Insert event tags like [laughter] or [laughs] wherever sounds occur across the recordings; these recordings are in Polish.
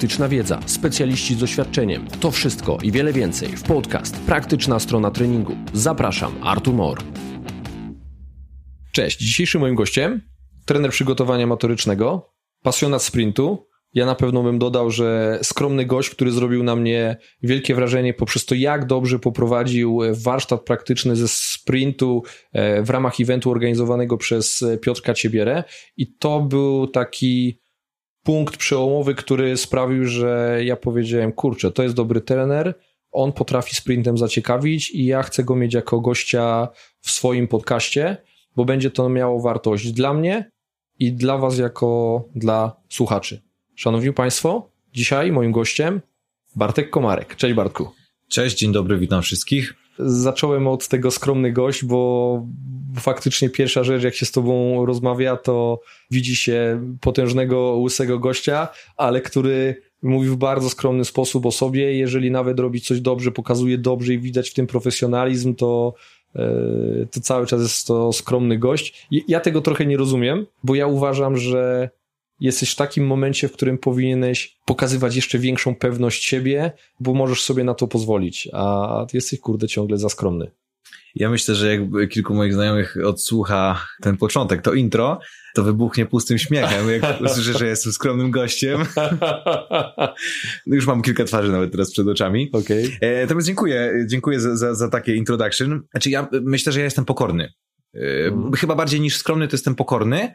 praktyczna wiedza, specjaliści z doświadczeniem. To wszystko i wiele więcej w podcast Praktyczna strona treningu. Zapraszam, Artur Mor. Cześć, dzisiejszym moim gościem trener przygotowania motorycznego, pasjonat sprintu. Ja na pewno bym dodał, że skromny gość, który zrobił na mnie wielkie wrażenie poprzez to, jak dobrze poprowadził warsztat praktyczny ze sprintu e, w ramach eventu organizowanego przez Piotrka Ciebierę. I to był taki punkt przełomowy, który sprawił, że ja powiedziałem, kurczę, to jest dobry trener, on potrafi sprintem zaciekawić i ja chcę go mieć jako gościa w swoim podcaście, bo będzie to miało wartość dla mnie i dla was jako dla słuchaczy. Szanowni Państwo, dzisiaj moim gościem Bartek Komarek. Cześć Bartku. Cześć, dzień dobry, witam wszystkich. Zacząłem od tego skromny gość, bo faktycznie pierwsza rzecz, jak się z tobą rozmawia, to widzi się potężnego, łysego gościa, ale który mówi w bardzo skromny sposób o sobie. Jeżeli nawet robi coś dobrze, pokazuje dobrze i widać w tym profesjonalizm, to e, to cały czas jest to skromny gość. Ja tego trochę nie rozumiem, bo ja uważam, że jesteś w takim momencie, w którym powinieneś pokazywać jeszcze większą pewność siebie, bo możesz sobie na to pozwolić, a ty jesteś kurde ciągle za skromny. Ja myślę, że jak kilku moich znajomych odsłucha ten początek, to intro, to wybuchnie pustym śmiechem, jak [laughs] usłyszę, że jestem skromnym gościem. Już mam kilka twarzy nawet teraz przed oczami. Okay. E, natomiast dziękuję, dziękuję za, za, za takie introduction. Znaczy ja myślę, że ja jestem pokorny. E, mm. Chyba bardziej niż skromny, to jestem pokorny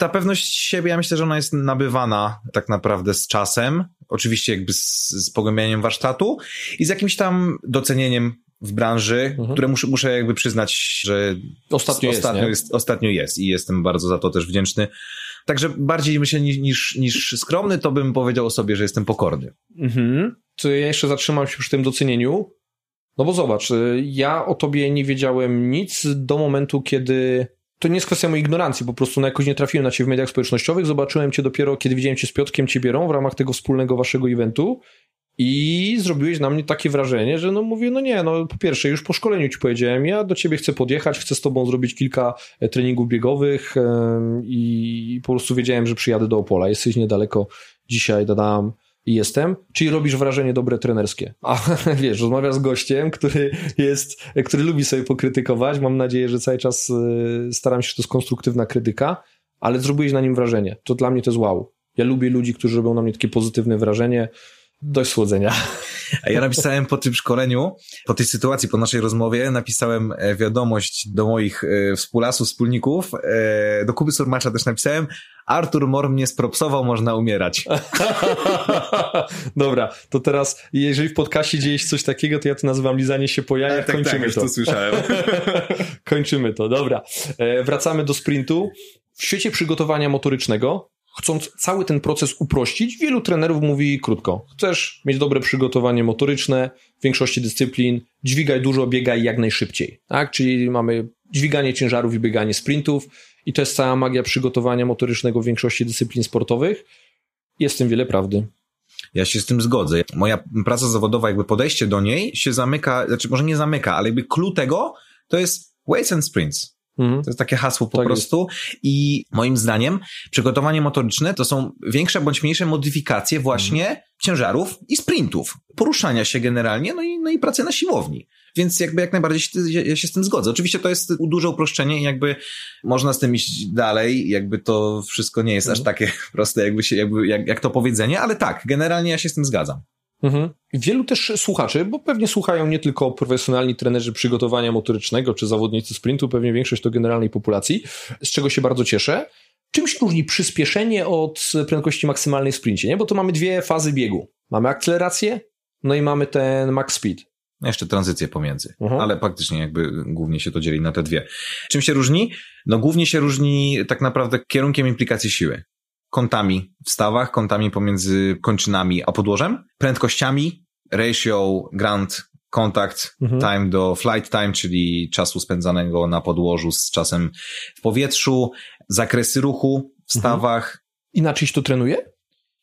ta pewność siebie, ja myślę, że ona jest nabywana tak naprawdę z czasem, oczywiście jakby z, z pogłębianiem warsztatu i z jakimś tam docenieniem w branży, mhm. które muszę, muszę jakby przyznać, że ostatnio, ostatnio, jest, jest, ostatnio jest i jestem bardzo za to też wdzięczny. Także bardziej myślę niż, niż, niż skromny, to bym powiedział o sobie, że jestem pokorny. Mhm. To ja jeszcze zatrzymam się przy tym docenieniu. No bo zobacz, y, ja o tobie nie wiedziałem nic do momentu, kiedy to nie jest kwestia mojej ignorancji, po prostu na jakoś nie trafiłem na ciebie w mediach społecznościowych, zobaczyłem cię dopiero, kiedy widziałem cię z Piotkiem Ciebierą w ramach tego wspólnego waszego eventu i zrobiłeś na mnie takie wrażenie, że no mówię, no nie, no po pierwsze już po szkoleniu ci powiedziałem, ja do ciebie chcę podjechać, chcę z tobą zrobić kilka e, treningów biegowych i po prostu wiedziałem, że przyjadę do Opola, jesteś niedaleko dzisiaj, dodam i jestem, czyli robisz wrażenie dobre trenerskie. A [laughs] wiesz, rozmawiasz z gościem, który jest, który lubi sobie pokrytykować. Mam nadzieję, że cały czas y, staram się, że to jest konstruktywna krytyka, ale zrobiłeś na nim wrażenie. To dla mnie to jest wow. Ja lubię ludzi, którzy robią na mnie takie pozytywne wrażenie dość słodzenia. A ja napisałem po tym szkoleniu, po tej sytuacji, po naszej rozmowie, napisałem e, wiadomość do moich e, współlasów, wspólników, e, do Kuby Surmacza też napisałem, Artur Mor mnie spropsował, można umierać. [laughs] Dobra, to teraz, jeżeli w podcaście dzieje się coś takiego, to ja to nazywam lizanie się po jajach, tak, kończymy tak, to. to słyszałem. [laughs] kończymy to, dobra. Wracamy do sprintu. W świecie przygotowania motorycznego chcąc cały ten proces uprościć, wielu trenerów mówi krótko. Chcesz mieć dobre przygotowanie motoryczne w większości dyscyplin, dźwigaj dużo, biegaj jak najszybciej. Tak? Czyli mamy dźwiganie ciężarów i bieganie sprintów i to jest cała magia przygotowania motorycznego w większości dyscyplin sportowych. Jest w tym wiele prawdy. Ja się z tym zgodzę. Moja praca zawodowa, jakby podejście do niej się zamyka, znaczy może nie zamyka, ale jakby clue tego to jest weights and sprints. Mhm. To jest takie hasło po tak prostu. Jest. I moim zdaniem przygotowanie motoryczne to są większe bądź mniejsze modyfikacje właśnie mhm. ciężarów i sprintów. Poruszania się generalnie, no i, no i pracy na siłowni. Więc jakby jak najbardziej się, ja się z tym zgodzę. Oczywiście to jest duże uproszczenie i jakby można z tym iść dalej, jakby to wszystko nie jest aż mhm. takie [laughs] proste, jakby się, jakby, jak, jak to powiedzenie, ale tak, generalnie ja się z tym zgadzam. Mhm. Wielu też słuchaczy, bo pewnie słuchają nie tylko profesjonalni trenerzy przygotowania motorycznego czy zawodnicy sprintu, pewnie większość to generalnej populacji, z czego się bardzo cieszę. Czym się różni przyspieszenie od prędkości maksymalnej w sprincie? Nie? Bo to mamy dwie fazy biegu. Mamy akcelerację, no i mamy ten max speed. Jeszcze tranzycję pomiędzy, mhm. ale faktycznie jakby głównie się to dzieli na te dwie. Czym się różni? No głównie się różni tak naprawdę kierunkiem implikacji siły kątami w stawach, kątami pomiędzy kończynami a podłożem, prędkościami, ratio, grand, kontakt, mhm. time do flight time, czyli czasu spędzanego na podłożu z czasem w powietrzu, zakresy ruchu w mhm. stawach. Mhm. Inaczej się to trenuje?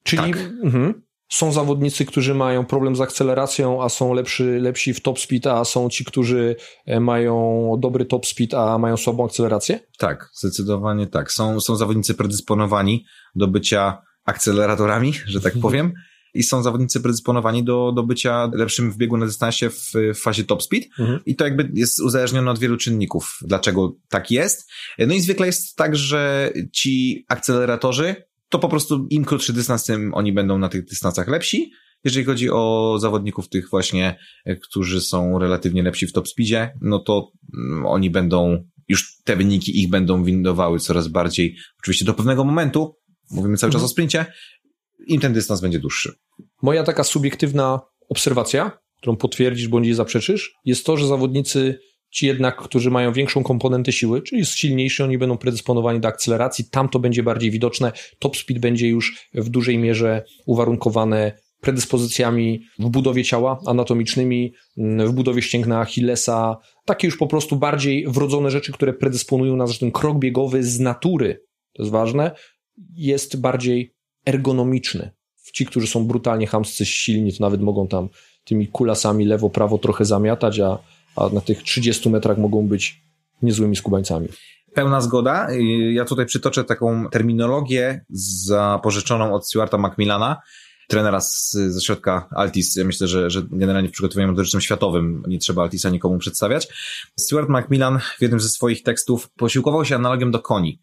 Czyli, tak. mhm. Są zawodnicy, którzy mają problem z akceleracją, a są lepszy, lepsi w top speed, a są ci, którzy e, mają dobry top speed, a mają słabą akcelerację? Tak, zdecydowanie tak. Są, są zawodnicy predysponowani do bycia akceleratorami, że tak [laughs] powiem. i są zawodnicy predysponowani do, do bycia lepszym w biegu na dystansie w, w fazie top speed mhm. i to jakby jest uzależnione od wielu czynników, dlaczego tak jest. No i zwykle jest tak, że ci akceleratorzy to po prostu im krótszy dystans, tym oni będą na tych dystansach lepsi. Jeżeli chodzi o zawodników tych właśnie, którzy są relatywnie lepsi w top speedzie, no to mm, oni będą, już te wyniki ich będą windowały coraz bardziej, oczywiście do pewnego momentu, mówimy cały czas mhm. o sprincie, im ten dystans będzie dłuższy. Moja taka subiektywna obserwacja, którą potwierdzisz bądź jej zaprzeczysz, jest to, że zawodnicy ci jednak, którzy mają większą komponentę siły, czyli jest silniejszy, oni będą predysponowani do akceleracji, tam to będzie bardziej widoczne, top speed będzie już w dużej mierze uwarunkowane predyspozycjami w budowie ciała anatomicznymi, w budowie ścięgna Achillesa, takie już po prostu bardziej wrodzone rzeczy, które predysponują nas, że ten krok biegowy z natury, to jest ważne, jest bardziej ergonomiczny. Ci, którzy są brutalnie hamscy, silni, to nawet mogą tam tymi kulasami lewo, prawo trochę zamiatać, a, a na tych 30 metrach mogą być niezłymi skubańcami. Pełna zgoda. Ja tutaj przytoczę taką terminologię zapożyczoną od Stuarta Macmillana, trenera z, ze środka Altis. Ja myślę, że, że generalnie w przygotowaniu motorycznym światowym nie trzeba Altisa nikomu przedstawiać. Stuart Macmillan w jednym ze swoich tekstów posiłkował się analogią do koni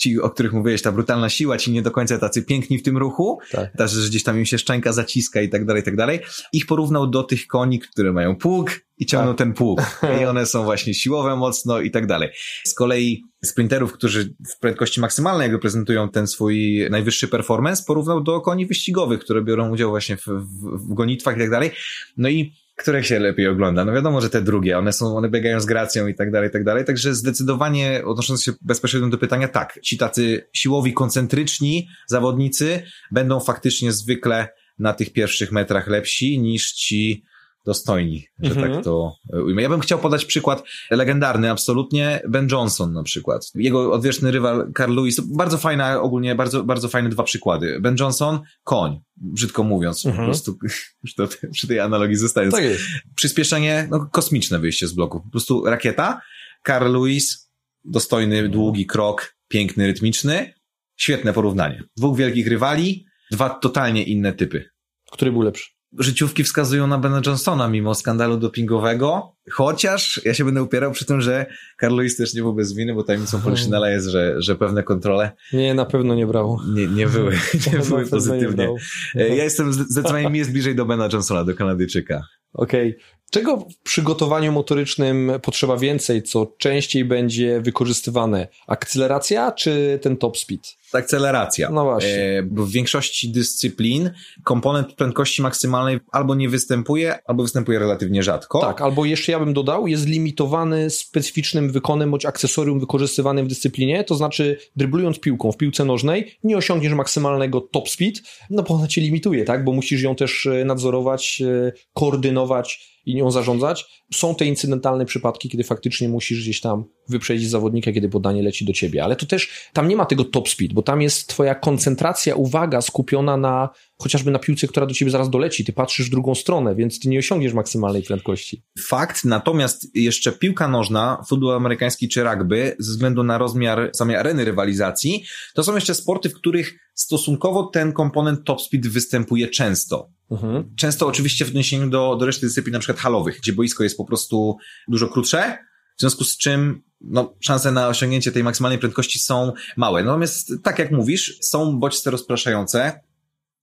ci, o których mówiłeś, ta brutalna siła, ci nie do końca tacy piękni w tym ruchu, tak. też, że gdzieś tam im się szczęka zaciska i tak dalej, i tak dalej. Ich porównał do tych koni, które mają pług i ciągną tak. ten pług. [laughs] I one są właśnie siłowe mocno i tak dalej. Z kolei sprinterów, którzy w prędkości maksymalnej jakby prezentują ten swój najwyższy performance, porównał do koni wyścigowych, które biorą udział właśnie w, w, w gonitwach i tak dalej. No i które się lepiej ogląda? No wiadomo, że te drugie, one są, one biegają z gracją i tak dalej, i tak dalej. Także zdecydowanie odnosząc się bezpośrednio do pytania, tak, ci tacy siłowi, koncentryczni zawodnicy będą faktycznie zwykle na tych pierwszych metrach lepsi niż ci dostojni, że tak mhm. to ujmę. Ja bym chciał podać przykład legendarny absolutnie, Ben Johnson na przykład. Jego odwieczny rywal Carl Lewis, bardzo fajna ogólnie, bardzo, bardzo fajne dwa przykłady. Ben Johnson, koń, brzydko mówiąc, mhm. po prostu [laughs] to, przy tej analogii zostając. Tak jest. Przyspieszenie, no kosmiczne wyjście z bloku, po prostu rakieta. Carl Lewis, dostojny, długi krok, piękny, rytmiczny. Świetne porównanie. Dwóch wielkich rywali, dwa totalnie inne typy. Który był lepszy? Życiówki wskazują na Bena Johnsona mimo skandalu dopingowego, chociaż ja się będę upierał przy tym, że Carl Lewis też nie był bez winy, bo tajemnicą Poliszynela jest, że, że pewne kontrole... Nie, na pewno nie brał. Nie, nie były, [laughs] nie były pozytywnie. Nie ja jestem zdecydowanie mi jest bliżej do Bena Johnsona, do Kanadyjczyka. Okej. Okay. Czego w przygotowaniu motorycznym potrzeba więcej, co częściej będzie wykorzystywane? Akceleracja czy ten top speed? Akceleracja. No właśnie. E, bo w większości dyscyplin komponent prędkości maksymalnej albo nie występuje, albo występuje relatywnie rzadko. Tak, albo jeszcze ja bym dodał, jest limitowany specyficznym wykonem bądź akcesorium wykorzystywanym w dyscyplinie, to znaczy dryblując piłką w piłce nożnej nie osiągniesz maksymalnego top speed, no bo ona cię limituje, tak? Bo musisz ją też e, nadzorować, e, koordynować i nią zarządzać. Są te incydentalne przypadki, kiedy faktycznie musisz gdzieś tam wyprzedzić zawodnika, kiedy podanie leci do ciebie, ale to też tam nie ma tego top speed, bo tam jest twoja koncentracja, uwaga skupiona na chociażby na piłce, która do ciebie zaraz doleci, ty patrzysz w drugą stronę, więc ty nie osiągniesz maksymalnej prędkości. Fakt, natomiast jeszcze piłka nożna, futbol amerykański czy rugby, ze względu na rozmiar samej areny rywalizacji, to są jeszcze sporty, w których stosunkowo ten komponent top speed występuje często. Mhm. Często oczywiście w odniesieniu do, do reszty dyscyplin, na przykład halowych, gdzie boisko jest po prostu dużo krótsze, w związku z czym no, szanse na osiągnięcie tej maksymalnej prędkości są małe. Natomiast, tak jak mówisz, są bodźce rozpraszające.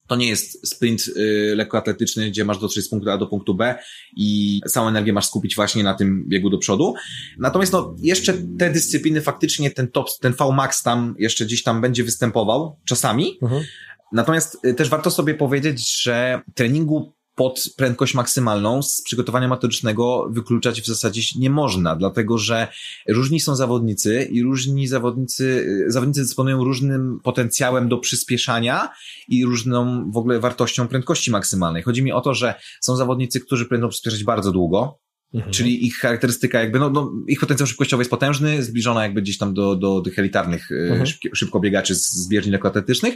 To nie jest sprint y, lekkoatletyczny, gdzie masz dotrzeć z punktu A do punktu B i całą energię masz skupić właśnie na tym biegu do przodu. Natomiast no, jeszcze te dyscypliny faktycznie ten top, ten V-max tam jeszcze gdzieś tam będzie występował czasami. Mhm. Natomiast y, też warto sobie powiedzieć, że treningu pod prędkość maksymalną z przygotowania motorycznego wykluczać w zasadzie nie można, dlatego że różni są zawodnicy i różni zawodnicy, zawodnicy dysponują różnym potencjałem do przyspieszania i różną w ogóle wartością prędkości maksymalnej. Chodzi mi o to, że są zawodnicy, którzy będą przyspieszać bardzo długo, Mhm. Czyli ich charakterystyka jakby, no, no, ich potencjał szybkościowy jest potężny, zbliżona jakby gdzieś tam do, do tych elitarnych e, mhm. szybko biegaczy z bieżni lekkoatletycznych.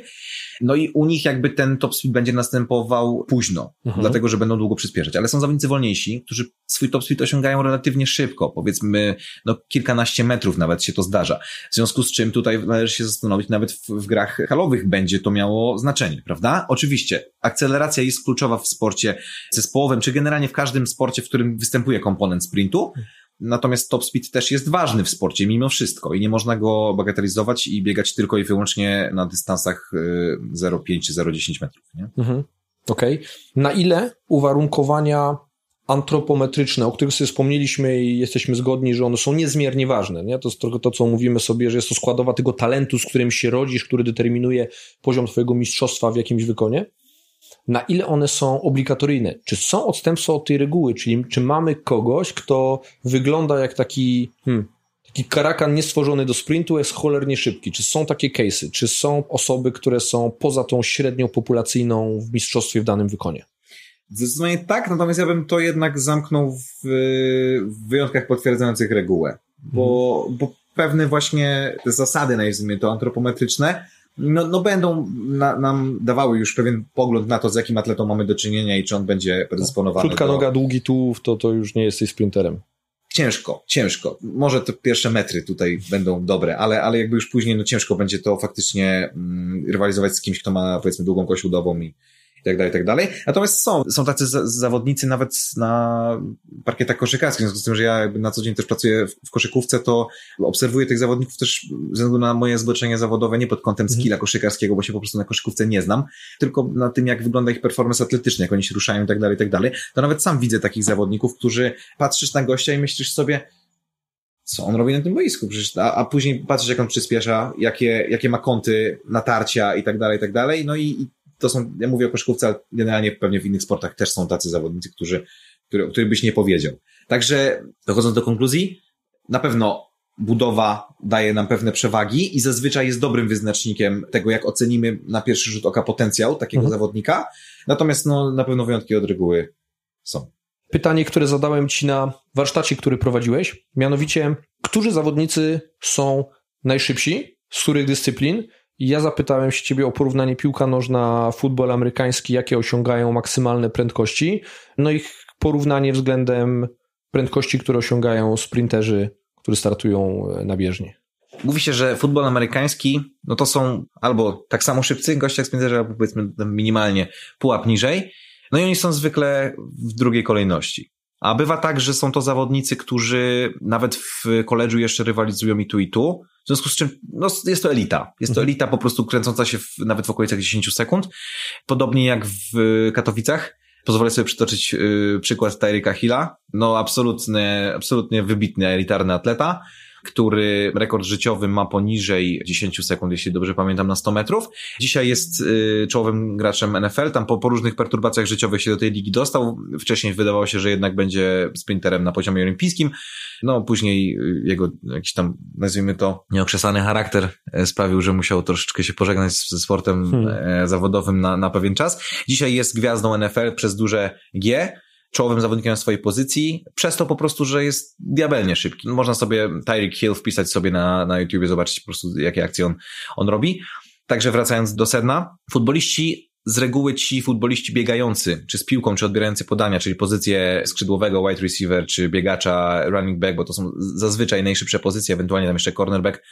No i u nich jakby ten top speed będzie następował późno, mhm. dlatego, że będą długo przyspieszać. Ale są zawodnicy wolniejsi, którzy swój top speed osiągają relatywnie szybko, powiedzmy, no kilkanaście metrów nawet się to zdarza. W związku z czym tutaj należy się zastanowić, nawet w, w grach halowych będzie to miało znaczenie, prawda? Oczywiście, akceleracja jest kluczowa w sporcie zespołowym, czy generalnie w każdym sporcie, w którym występuje komponent sprintu, Natomiast top speed też jest ważny w sporcie mimo wszystko i nie można go bagatelizować i biegać tylko i wyłącznie na dystansach 0,5 y, czy 0,10 metrów. Nie? Mhm. Okej. Okay. Na ile uwarunkowania antropometryczne, o których sobie wspomnieliśmy i jesteśmy zgodni, że one są niezmiernie ważne. Nie? To jest trochę to, co mówimy sobie, że jest to składowa tego talentu, z którym się rodzisz, który determinuje poziom twojego mistrzostwa w jakimś wykonie na ile one są obligatoryjne. Czy są odstępstwa od tej reguły, czyli czy mamy kogoś, kto wygląda jak taki, hmm, taki karakan niestworzony do sprintu, jest cholernie szybki. Czy są takie case'y? Czy są osoby, które są poza tą średnią populacyjną w mistrzostwie w danym wykonie? Zdecydowanie tak, natomiast ja bym to jednak zamknął w, w wyjątkach potwierdzających regułę, bo, mhm. bo pewne właśnie zasady, nazwijmy to antropometryczne, no, no będą na, nam dawały już pewien pogląd na to, z jakim atletą mamy do czynienia i czy on będzie predysponowany. Krótka do... noga, długi tułów, to, to już nie jesteś sprinterem. Ciężko, ciężko. Może te pierwsze metry tutaj będą dobre, ale, ale jakby już później no ciężko będzie to faktycznie mm, rywalizować z kimś, kto ma powiedzmy długą kość udową i, i tak dalej, i tak dalej. Natomiast są, są tacy zawodnicy nawet na parkietach koszykarskich, w związku z tym, że ja na co dzień też pracuję w, w koszykówce, to obserwuję tych zawodników też ze względu na moje zboczenie zawodowe, nie pod kątem mhm. skilla koszykarskiego, bo się po prostu na koszykówce nie znam, tylko na tym, jak wygląda ich performance atletyczny, jak oni się ruszają i tak dalej, i tak dalej. To nawet sam widzę takich zawodników, którzy patrzysz na gościa i myślisz sobie, co on robi na tym boisku, przecież, a, a później patrzysz, jak on przyspiesza, jakie, jakie ma kąty natarcia i tak dalej, i tak dalej, no i, i to są, ja mówię o koszykówce, ale generalnie pewnie w innych sportach też są tacy zawodnicy, którzy, który, o których byś nie powiedział. Także dochodząc do konkluzji, na pewno budowa daje nam pewne przewagi i zazwyczaj jest dobrym wyznacznikiem tego, jak ocenimy na pierwszy rzut oka potencjał takiego mhm. zawodnika. Natomiast no, na pewno wyjątki od reguły są. Pytanie, które zadałem Ci na warsztacie, który prowadziłeś, mianowicie, którzy zawodnicy są najszybsi, z których dyscyplin ja zapytałem się ciebie o porównanie piłka nożna, futbol amerykański, jakie osiągają maksymalne prędkości, no i porównanie względem prędkości, które osiągają sprinterzy, którzy startują na bieżni. Mówi się, że futbol amerykański, no to są albo tak samo szybcy goście jak sprinterzy, albo powiedzmy minimalnie pułap niżej, no i oni są zwykle w drugiej kolejności. A bywa tak, że są to zawodnicy, którzy nawet w koledżu jeszcze rywalizują i tu i tu, w związku z czym no, jest to elita. Jest to mhm. elita po prostu kręcąca się w, nawet w okolicach 10 sekund. Podobnie jak w Katowicach. Pozwolę sobie przytoczyć yy, przykład Tyreeka Hilla. No absolutnie, absolutnie wybitny, elitarny atleta który rekord życiowy ma poniżej 10 sekund, jeśli dobrze pamiętam, na 100 metrów. Dzisiaj jest y, czołowym graczem NFL, tam po, po różnych perturbacjach życiowych się do tej ligi dostał. Wcześniej wydawało się, że jednak będzie sprinterem na poziomie olimpijskim. No, później y, jego jakiś tam, nazwijmy to, nieokrzesany charakter e, sprawił, że musiał troszeczkę się pożegnać ze sportem hmm. E, zawodowym na, na pewien czas. Dzisiaj jest gwiazdą NFL przez duże G czołowym zawodnikiem na swojej pozycji, przez to po prostu, że jest diabelnie szybki. Można sobie Tyreek Hill wpisać sobie na, na YouTubie, zobaczyć po prostu jakie akcje on, on robi. Także wracając do sedna, futboliści z reguły ci futboliści biegający, czy z piłką, czy odbierający podania, czyli pozycję skrzydłowego, wide receiver, czy biegacza, running back, bo to są zazwyczaj najszybsze pozycje, ewentualnie tam jeszcze cornerback,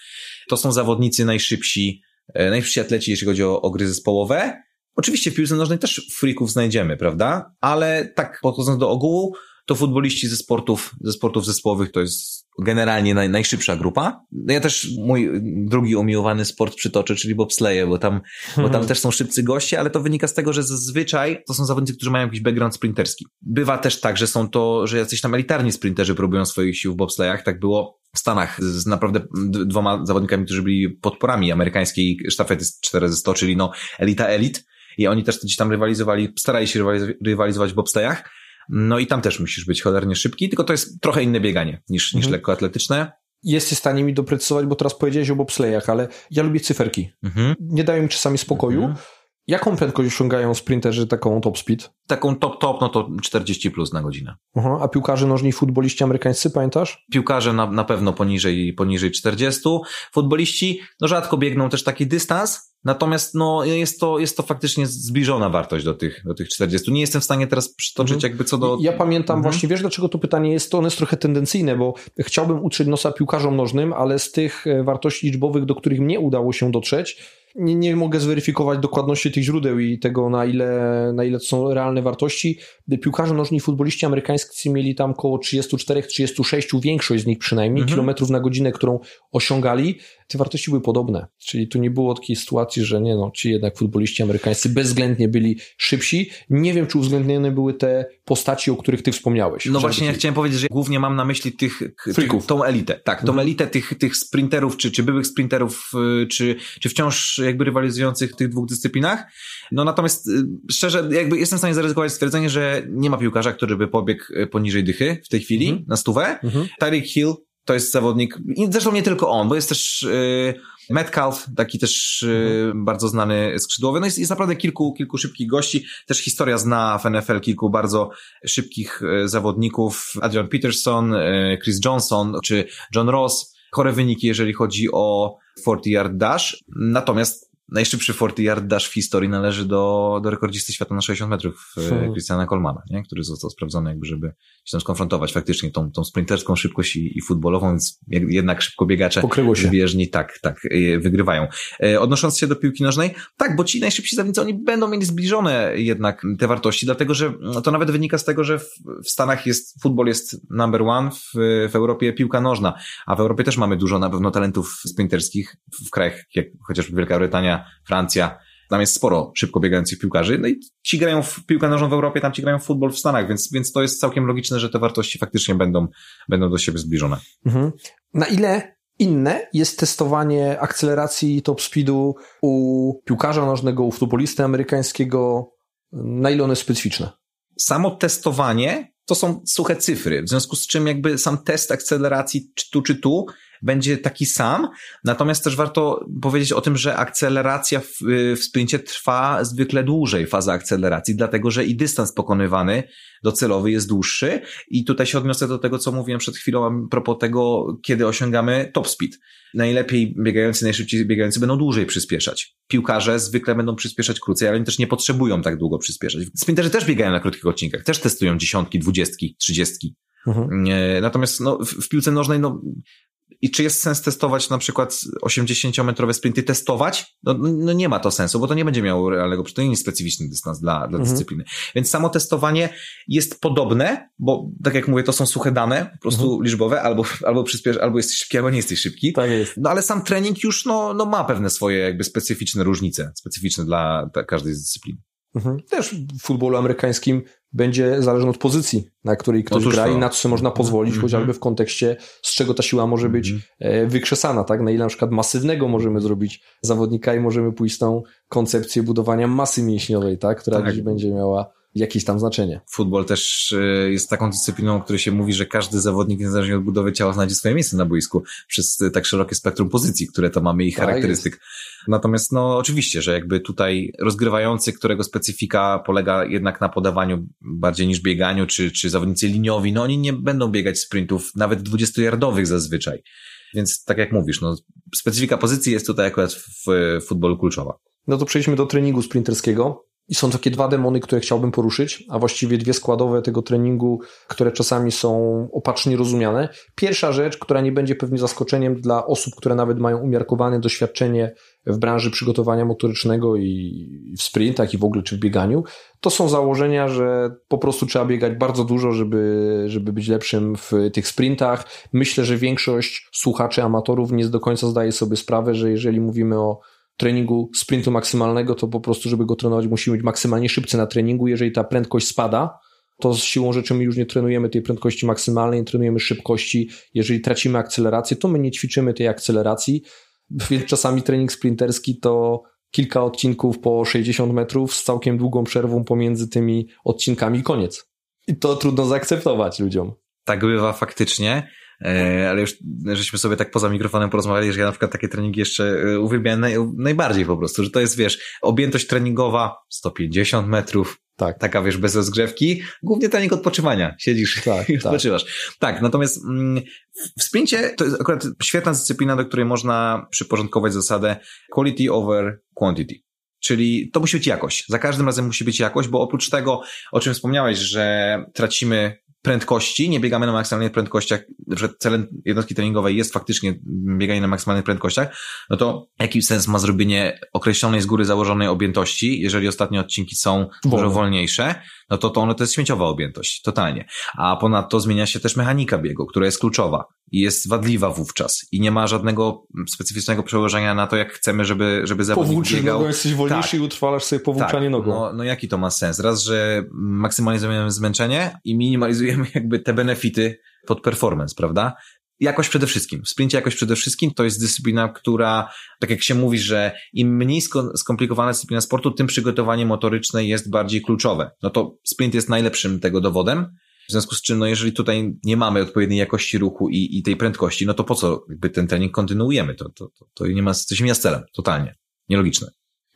to są zawodnicy najszybsi, e, najszybsi atleci, jeśli chodzi o, o gry zespołowe. Oczywiście w piłce nożnej też freaków znajdziemy, prawda? Ale tak podchodząc do ogółu, to futboliści ze sportów, ze sportów zespołowych to jest generalnie naj, najszybsza grupa. No ja też mój drugi umiłowany sport przytoczę, czyli bobsleje, bo tam, bo tam [laughs] też są szybcy goście, ale to wynika z tego, że zazwyczaj to są zawodnicy, którzy mają jakiś background sprinterski. Bywa też tak, że są to, że jacyś tam elitarni sprinterzy próbują swoich sił w bobslejach. Tak było w Stanach z naprawdę dwoma zawodnikami, którzy byli podporami amerykańskiej sztafety 4 ze 100, czyli no elita elit i oni też gdzieś tam rywalizowali, starali się rywalizować w bobslejach. No i tam też musisz być cholernie szybki, tylko to jest trochę inne bieganie niż, mhm. niż lekkoatletyczne. Jesteś w stanie mi doprecyzować, bo teraz powiedziałeś o bobslejach, ale ja lubię cyferki. Mhm. Nie dają mi czasami spokoju. Mhm. Jaką prędkość osiągają sprinterzy taką top speed? Taką top top, no to 40 plus na godzinę. Aha, a piłkarze nożni futboliści amerykańscy, pamiętasz? Piłkarze na, na pewno poniżej, poniżej 40. Futboliści, no rzadko biegną też taki dystans, Natomiast no, jest, to, jest to faktycznie zbliżona wartość do tych, do tych 40. Nie jestem w stanie teraz przytoczyć mhm. jakby co do... Ja pamiętam mhm. właśnie, wiesz dlaczego to pytanie jest, to ono jest trochę tendencyjne, bo chciałbym utrzeć nosa piłkarzom nożnym, ale z tych e, wartości liczbowych, do których mnie udało się dotrzeć, nie, nie mogę zweryfikować dokładności tych źródeł i tego, na ile, na ile to są realne wartości. Piłkarze nożni futboliści amerykańscy mieli tam około 34-36, większość z nich przynajmniej, mhm. kilometrów na godzinę, którą osiągali. Te wartości były podobne. Czyli tu nie było takiej sytuacji, że nie no, ci jednak futboliści amerykańscy bezwzględnie byli szybsi. Nie wiem, czy uwzględnione były te postaci, o których ty wspomniałeś. No właśnie, ja chciałem powiedzieć, że głównie mam na myśli tych, tych tą elitę. Tak, tą mhm. elitę tych, tych sprinterów, czy, czy byłych sprinterów, y, czy, czy wciąż jakby rywalizujących w tych dwóch dyscyplinach. No natomiast y, szczerze, jakby jestem w stanie zaryzykować stwierdzenie, że nie ma piłkarza, który by pobiegł y, poniżej dychy w tej chwili mhm. na stówę. Mhm. Tyreek Hill to jest zawodnik, zresztą nie tylko on, bo jest też yy, Metcalf, taki też yy, bardzo znany skrzydłowy. No jest, jest naprawdę kilku, kilku szybkich gości. Też historia zna w NFL kilku bardzo szybkich yy, zawodników. Adrian Peterson, Chris Johnson czy John Ross. Chore wyniki, jeżeli chodzi o 40 yard dash. Natomiast najszybszy 40 yard dash w historii należy do, do rekordzisty świata na 60 metrów e, hmm. Christiana Colmana, nie? który został sprawdzony jakby, żeby się tam skonfrontować faktycznie tą, tą sprinterską szybkość i, i futbolową, więc jednak szybko biegacze bieżni tak, tak, e, wygrywają. E, odnosząc się do piłki nożnej, tak, bo ci najszybsi zawodnicy, oni będą mieli zbliżone jednak te wartości, dlatego że no, to nawet wynika z tego, że w, w Stanach jest, futbol jest number one, w, w Europie piłka nożna, a w Europie też mamy dużo na pewno talentów sprinterskich w krajach jak chociażby Wielka Brytania, Francja, tam jest sporo szybko biegających piłkarzy, no i ci grają w piłkę nożną w Europie, tam ci grają w futbol w Stanach, więc, więc to jest całkiem logiczne, że te wartości faktycznie będą, będą do siebie zbliżone. Mhm. Na ile inne jest testowanie akceleracji top speedu u piłkarza nożnego, u futbolisty amerykańskiego, na ile one jest specyficzne? Samo testowanie to są suche cyfry, w związku z czym jakby sam test akceleracji czy tu, czy tu będzie taki sam. Natomiast też warto powiedzieć o tym, że akceleracja w, w sprincie trwa zwykle dłużej, faza akceleracji, dlatego że i dystans pokonywany docelowy jest dłuższy. I tutaj się odniosę do tego, co mówiłem przed chwilą a propos tego, kiedy osiągamy top speed. Najlepiej biegający, najszybciej biegający będą dłużej przyspieszać. Piłkarze zwykle będą przyspieszać krócej, ale oni też nie potrzebują tak długo przyspieszać. Sprinterzy też biegają na krótkich odcinkach, też testują dziesiątki, dwudziestki, trzydziestki. Mhm. Natomiast no, w, w piłce nożnej no, i czy jest sens testować na przykład 80-metrowe sprinty, testować? No, no, nie ma to sensu, bo to nie będzie miało realnego, to nie jest specyficzny dystans dla, dla mhm. dyscypliny. Więc samo testowanie jest podobne, bo tak jak mówię, to są suche dane, po prostu mhm. liczbowe, albo, albo przyspiesz, albo jesteś szybki, albo nie jesteś szybki. Tak jest. No ale sam trening już no, no ma pewne swoje jakby specyficzne różnice, specyficzne dla, dla każdej z dyscyplin. Mhm. Też w futbolu amerykańskim będzie zależne od pozycji, na której ktoś Otóż gra to. i na co sobie można pozwolić, -hmm. chociażby w kontekście, z czego ta siła może być mm -hmm. wykrzesana, tak? Na ile na przykład masywnego możemy zrobić zawodnika i możemy pójść z tą koncepcję budowania masy mięśniowej, tak? Która tak. będzie miała jakieś tam znaczenie. Futbol też e, jest taką dyscypliną, o której się mówi, że każdy zawodnik, niezależnie od budowy ciała, znajdzie swoje miejsce na boisku przez tak szerokie spektrum pozycji, które to mamy i tak charakterystyk. Natomiast no oczywiście, że jakby tutaj rozgrywający, którego specyfika polega jednak na podawaniu bardziej niż bieganiu, czy, czy zawodnicy liniowi, no oni nie będą biegać sprintów nawet 20-yardowych zazwyczaj. Więc tak jak mówisz, no specyfika pozycji jest tutaj akurat w, w futbolu kluczowa. No to przejdźmy do treningu sprinterskiego. I są takie dwa demony, które chciałbym poruszyć, a właściwie dwie składowe tego treningu, które czasami są opacznie rozumiane. Pierwsza rzecz, która nie będzie pewnie zaskoczeniem dla osób, które nawet mają umiarkowane doświadczenie w branży przygotowania motorycznego i w sprintach i w ogóle czy w bieganiu, to są założenia, że po prostu trzeba biegać bardzo dużo, żeby, żeby być lepszym w tych sprintach. Myślę, że większość słuchaczy, amatorów nie do końca zdaje sobie sprawę, że jeżeli mówimy o treningu sprintu maksymalnego, to po prostu, żeby go trenować, musimy być maksymalnie szybcy na treningu. Jeżeli ta prędkość spada, to z siłą rzeczy my już nie trenujemy tej prędkości maksymalnej, nie trenujemy szybkości. Jeżeli tracimy akcelerację, to my nie ćwiczymy tej akceleracji. Więc czasami trening sprinterski to kilka odcinków po 60 metrów z całkiem długą przerwą pomiędzy tymi odcinkami koniec. I to trudno zaakceptować ludziom. Tak bywa faktycznie. E, ale już żeśmy sobie tak poza mikrofonem porozmawiali, że ja na przykład takie treningi jeszcze e, uwielbiam naj, najbardziej po prostu, że to jest, wiesz, objętość treningowa 150 metrów, Tak. Taka, wiesz, bez rozgrzewki. Głównie trening odpoczywania. Siedzisz tak, [laughs] i tak. odpoczywasz. Tak. tak, natomiast mm, w sprincie to jest akurat świetna dyscyplina, do której można przyporządkować zasadę quality over quantity. Czyli to musi być jakość. Za każdym razem musi być jakość, bo oprócz tego, o czym wspomniałeś, że tracimy prędkości, nie biegamy na maksymalnych prędkościach, że celem jednostki treningowej jest faktycznie bieganie na maksymalnych prędkościach, no to jaki sens ma zrobienie określonej z góry założonej objętości, jeżeli ostatnie odcinki są dużo wolniejsze, no to to, ono to jest śmieciowa objętość, totalnie. A ponadto zmienia się też mechanika biegu, która jest kluczowa jest wadliwa wówczas i nie ma żadnego specyficznego przełożenia na to, jak chcemy, żeby, żeby zawodnik Powłóczysz biegał. nogą, jesteś wolniejszy tak. i utrwalasz sobie powłóczanie tak. nogą. No, no jaki to ma sens? Raz, że maksymalizujemy zmęczenie i minimalizujemy [laughs] jakby te benefity pod performance, prawda? Jakość przede wszystkim. W sprincie jakość przede wszystkim to jest dyscyplina, która, tak jak się mówi, że im mniej skomplikowana dyscyplina sportu, tym przygotowanie motoryczne jest bardziej kluczowe. No to sprint jest najlepszym tego dowodem. W związku z czym, no jeżeli tutaj nie mamy odpowiedniej jakości ruchu i, i tej prędkości, no to po co jakby ten trening kontynuujemy? To, to, to, to nie ma, się mija z celem. Totalnie. Nielogiczne.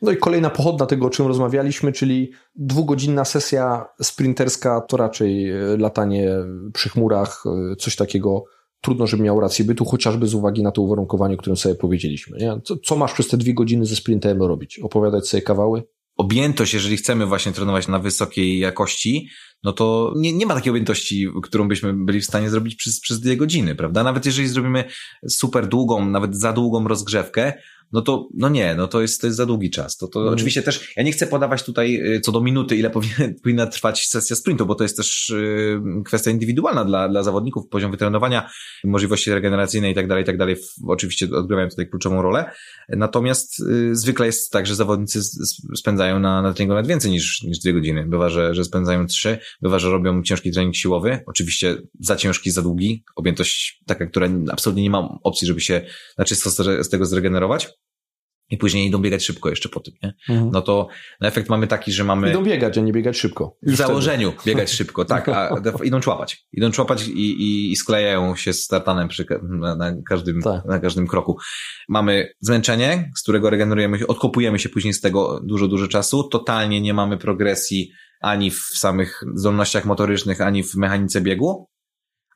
No i kolejna pochodna tego, o czym rozmawialiśmy, czyli dwugodzinna sesja sprinterska, to raczej e, latanie przy chmurach, e, coś takiego trudno, żeby miał rację bytu, chociażby z uwagi na to uwarunkowanie, o którym sobie powiedzieliśmy. Nie? Co, co masz przez te dwie godziny ze sprintem robić? Opowiadać sobie kawały? Objętość, jeżeli chcemy właśnie trenować na wysokiej jakości, no to nie, nie ma takiej objętości, którą byśmy byli w stanie zrobić przez, przez dwie godziny, prawda? Nawet jeżeli zrobimy super długą, nawet za długą rozgrzewkę, no to, no nie, no to jest, to jest za długi czas. To, to mm. oczywiście też, ja nie chcę podawać tutaj y, co do minuty, ile [laughs] powinien, powinna trwać sesja sprintu, bo to jest też y, kwestia indywidualna dla, dla zawodników, poziom wytrenowania, możliwości regeneracyjne i tak dalej, i tak dalej. Oczywiście odgrywają tutaj kluczową rolę. Natomiast y, zwykle jest tak, że zawodnicy spędzają na, na treningu nawet więcej niż, niż dwie godziny. Bywa, że, że spędzają trzy, bywa, że robią ciężki trening siłowy. Oczywiście za ciężki, za długi. Objętość taka, która absolutnie nie ma opcji, żeby się na czysto z tego zregenerować i później idą biegać szybko jeszcze po tym, nie? Mhm. No to no efekt mamy taki, że mamy... Idą biegać, a nie biegać szybko. Już w założeniu wtedy. biegać [laughs] szybko, tak, a idą człapać. Idą człapać i, i, i sklejają się z tartanem przy, na, na, każdym, tak. na każdym kroku. Mamy zmęczenie, z którego regenerujemy się, odkopujemy się później z tego dużo, dużo czasu. Totalnie nie mamy progresji ani w samych zdolnościach motorycznych, ani w mechanice biegu.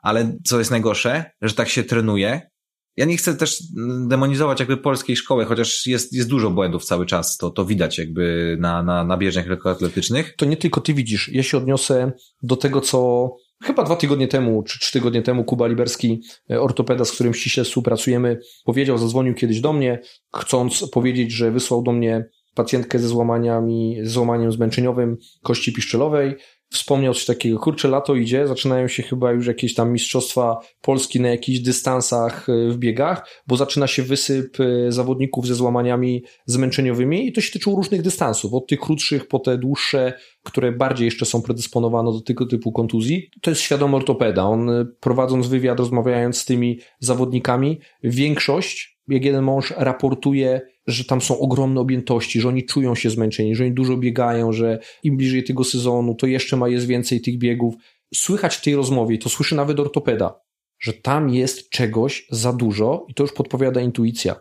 Ale co jest najgorsze, że tak się trenuje, ja nie chcę też demonizować jakby polskiej szkoły, chociaż jest, jest dużo błędów cały czas, to, to widać jakby na, na, na bieżniach lekkoatletycznych. To nie tylko ty widzisz, ja się odniosę do tego, co chyba dwa tygodnie temu, czy trzy tygodnie temu Kuba Liberski, e, ortopeda, z którym ściśle współpracujemy, powiedział, zadzwonił kiedyś do mnie, chcąc powiedzieć, że wysłał do mnie pacjentkę ze złamaniami, złamaniem zmęczeniowym kości piszczelowej, wspomniał coś takiego, kurczę, lato idzie, zaczynają się chyba już jakieś tam mistrzostwa Polski na jakichś dystansach e, w biegach, bo zaczyna się wysyp e, zawodników ze złamaniami zmęczeniowymi i to się tyczyło różnych dystansów, od tych krótszych po te dłuższe, które bardziej jeszcze są predysponowane do tego typu kontuzji. To jest świadomy ortopeda. On e, prowadząc wywiad, rozmawiając z tymi zawodnikami, większość, jak jeden mąż raportuje, że tam są ogromne objętości, że oni czują się zmęczeni, że oni dużo biegają, że im bliżej tego sezonu, to jeszcze ma jest więcej tych biegów. Słychać w tej rozmowie, to słyszy nawet ortopeda, że tam jest czegoś za dużo i to już podpowiada intuicja.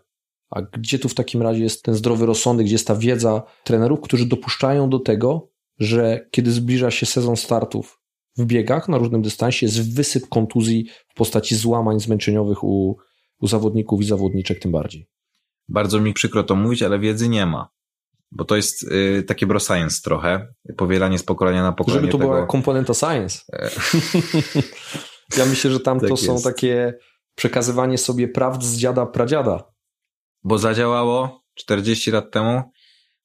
A gdzie tu w takim razie jest ten zdrowy rozsądek, gdzie jest ta wiedza trenerów, którzy dopuszczają do tego, że kiedy zbliża się sezon startów w biegach na różnym dystansie, jest wysyp kontuzji w postaci złamań zmęczeniowych u, u zawodników i zawodniczek tym bardziej. Bardzo mi przykro to mówić, ale wiedzy nie ma. Bo to jest y, takie bro science trochę, powielanie z pokolenia na pokolenie. Żeby to tego... była komponenta science. E. [laughs] ja myślę, że tam tak to jest. są takie przekazywanie sobie prawd z dziada pradziada. Bo zadziałało 40 lat temu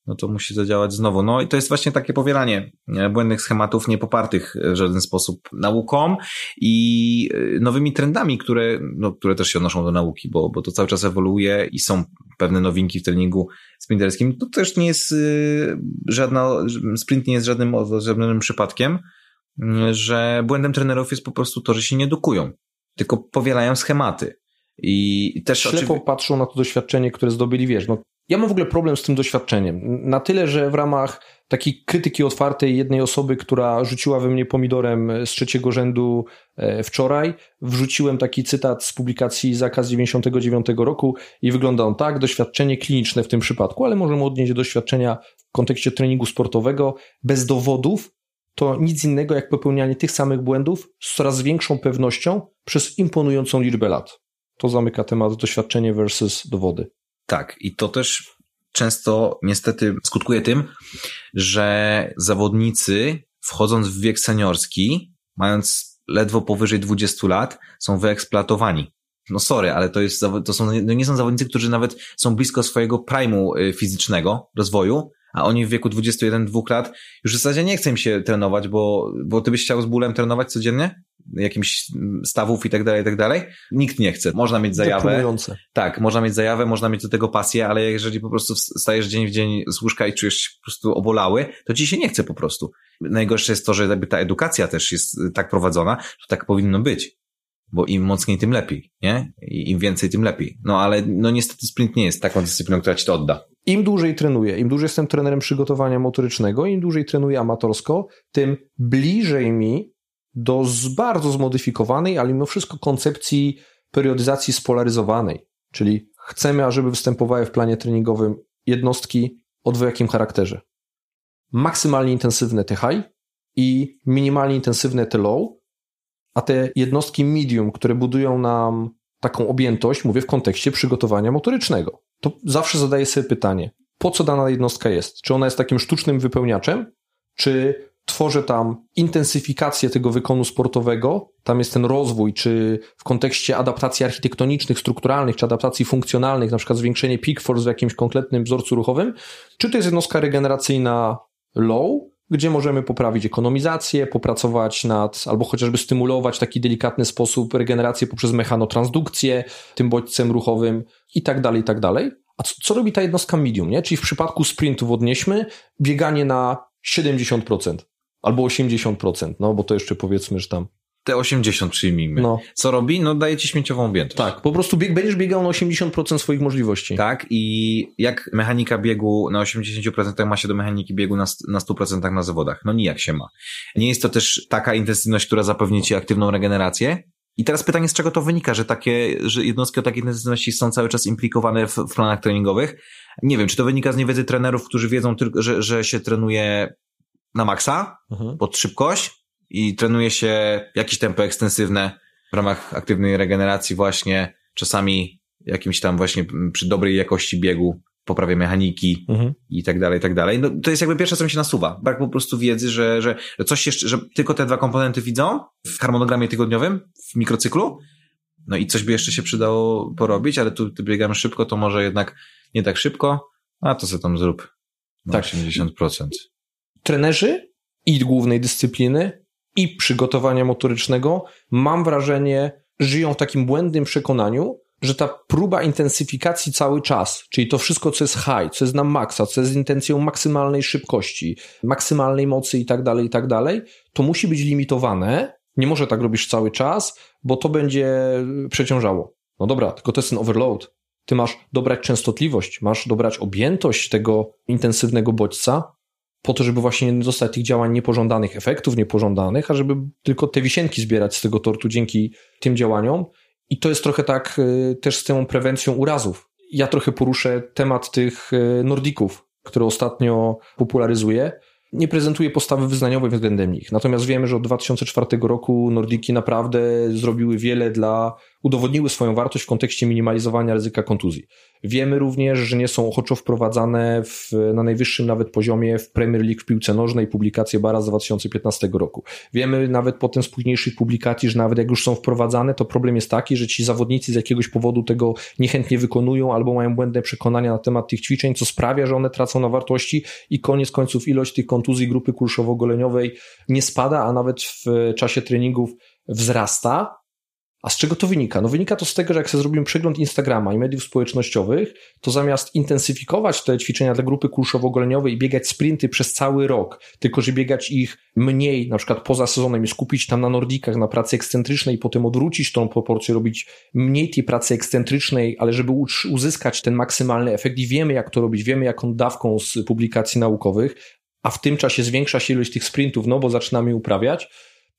no to musi zadziałać znowu. No i to jest właśnie takie powielanie błędnych schematów niepopartych w żaden sposób nauką i y, nowymi trendami, które, no, które też się odnoszą do nauki, bo, bo to cały czas ewoluuje i są pewne nowinki w treningu sprinterskim. To też nie jest y, żadna, sprint nie jest żadnym, żadnym przypadkiem, że błędem trenerów jest po prostu to, że się nie edukują, tylko powielają schematy. I też Ślepo patrzą na to doświadczenie, które zdobyli, wiesz, no Ja mam w ogóle problem z tym doświadczeniem. Na tyle, że w ramach takiej krytyki otwartej jednej osoby, która rzuciła we mnie pomidorem z trzeciego rzędu e, wczoraj, wrzuciłem taki cytat z publikacji Zakaz 99 roku i wygląda on tak, doświadczenie kliniczne w tym przypadku, ale możemy odnieść do doświadczenia w kontekście treningu sportowego bez dowodów, to nic innego jak popełnianie tych samych błędów z coraz większą pewnością przez imponującą liczbę lat. To zamyka temat doświadczenie versus dowody. Tak, i to też często niestety skutkuje tym, że zawodnicy wchodząc w wiek seniorski, mając ledwo powyżej 20 lat, są wyeksploatowani. No sorry, ale to jest, to są, no nie są zawodnicy, którzy nawet są blisko swojego primu y, fizycznego rozwoju, a oni w wieku 21-2 lat już w zasadzie nie chce im się trenować, bo, bo ty byś chciał z bólem trenować codziennie? Jakimś stawów i tak dalej, i tak dalej. Nikt nie chce. Można mieć zajawę. Tak, można mieć zajawę, można mieć do tego pasję, ale jeżeli po prostu stajesz dzień w dzień z łóżka i czujesz się po prostu obolały, to ci się nie chce po prostu. Najgorsze jest to, że ta edukacja też jest tak prowadzona, że tak powinno być bo im mocniej, tym lepiej, nie? I im więcej, tym lepiej. No ale no niestety sprint nie jest taką dyscypliną, która ci to odda. Im dłużej trenuję, im dłużej jestem trenerem przygotowania motorycznego, im dłużej trenuję amatorsko, tym bliżej mi do bardzo zmodyfikowanej, ale mimo wszystko koncepcji periodyzacji spolaryzowanej. Czyli chcemy, ażeby występowały w planie treningowym jednostki o dwojakim charakterze. Maksymalnie intensywne te high i minimalnie intensywne te low, a te jednostki medium, które budują nam taką objętość, mówię w kontekście przygotowania motorycznego, to zawsze zadaję sobie pytanie, po co dana jednostka jest? Czy ona jest takim sztucznym wypełniaczem, czy tworzę tam intensyfikację tego wykonu sportowego, tam jest ten rozwój, czy w kontekście adaptacji architektonicznych, strukturalnych, czy adaptacji funkcjonalnych, na przykład zwiększenie peak force w jakimś konkretnym wzorcu ruchowym, czy to jest jednostka regeneracyjna low, gdzie możemy poprawić ekonomizację, popracować nad, albo chociażby stymulować w taki delikatny sposób regenerację poprzez mechanotransdukcję, tym bodźcem ruchowym i tak dalej, i tak dalej. A co, co robi ta jednostka medium, nie? Czyli w przypadku sprintów odnieśmy bieganie na 70% albo 80%, no bo to jeszcze powiedzmy, że tam te 80 przyjmijmy. No. Co robi? No daje ci śmieciową objętość. Tak, po prostu bieg, będziesz biegał na 80% swoich możliwości. Tak i jak mechanika biegu na 80% ma się do mechaniki biegu na, na 100% na zawodach? No nijak się ma. Nie jest to też taka intensywność, która zapewni ci aktywną regenerację, i teraz pytanie, z czego to wynika, że takie, że jednostki o takiej intensywności są cały czas implikowane w, w planach treningowych? Nie wiem, czy to wynika z niewiedzy trenerów, którzy wiedzą tylko, że, że się trenuje na maksa, mhm. pod szybkość, i trenuje się jakieś tempo ekstensywne w ramach aktywnej regeneracji właśnie, czasami jakimś tam właśnie przy dobrej jakości biegu, poprawie mechaniki mhm. i tak dalej, i tak dalej. No, to jest jakby pierwsze, co mi się nasuwa. Brak po prostu wiedzy, że, że, że coś jeszcze, że tylko te dwa komponenty widzą w harmonogramie tygodniowym, w mikrocyklu, no i coś by jeszcze się przydało porobić, ale tu biegamy szybko, to może jednak nie tak szybko, a to sobie tam zrób. No tak. 80%. Trenerzy i głównej dyscypliny i przygotowania motorycznego, mam wrażenie, żyją w takim błędnym przekonaniu, że ta próba intensyfikacji cały czas, czyli to wszystko, co jest high, co jest na maksa, co jest intencją maksymalnej szybkości, maksymalnej mocy i tak dalej, i tak dalej, to musi być limitowane. Nie może tak robić cały czas, bo to będzie przeciążało. No dobra, tylko to jest ten overload. Ty masz dobrać częstotliwość, masz dobrać objętość tego intensywnego bodźca, po to, żeby właśnie nie dostać tych działań niepożądanych, efektów niepożądanych, a żeby tylko te wisienki zbierać z tego tortu dzięki tym działaniom. I to jest trochę tak y, też z tą prewencją urazów. Ja trochę poruszę temat tych y, Nordików, które ostatnio popularyzuję nie prezentuje postawy wyznaniowej względem nich. Natomiast wiemy, że od 2004 roku Nordiki naprawdę zrobiły wiele dla, udowodniły swoją wartość w kontekście minimalizowania ryzyka kontuzji. Wiemy również, że nie są ochoczo wprowadzane w, na najwyższym nawet poziomie w Premier League w piłce nożnej, publikacje Bara z 2015 roku. Wiemy nawet potem z późniejszych publikacji, że nawet jak już są wprowadzane, to problem jest taki, że ci zawodnicy z jakiegoś powodu tego niechętnie wykonują albo mają błędne przekonania na temat tych ćwiczeń, co sprawia, że one tracą na wartości i koniec końców ilość tych kontuzji grupy kulszowo-goleniowej nie spada, a nawet w czasie treningów wzrasta. A z czego to wynika? No wynika to z tego, że jak sobie zrobimy przegląd Instagrama i mediów społecznościowych, to zamiast intensyfikować te ćwiczenia dla grupy kulszowo-goleniowej i biegać sprinty przez cały rok, tylko że biegać ich mniej, na przykład poza sezonem i skupić tam na nordikach, na pracy ekscentrycznej i potem odwrócić tą proporcję, robić mniej tej pracy ekscentrycznej, ale żeby uzyskać ten maksymalny efekt i wiemy jak to robić, wiemy jaką dawką z publikacji naukowych, a w tym czasie zwiększa się ilość tych sprintów, no bo zaczynamy uprawiać,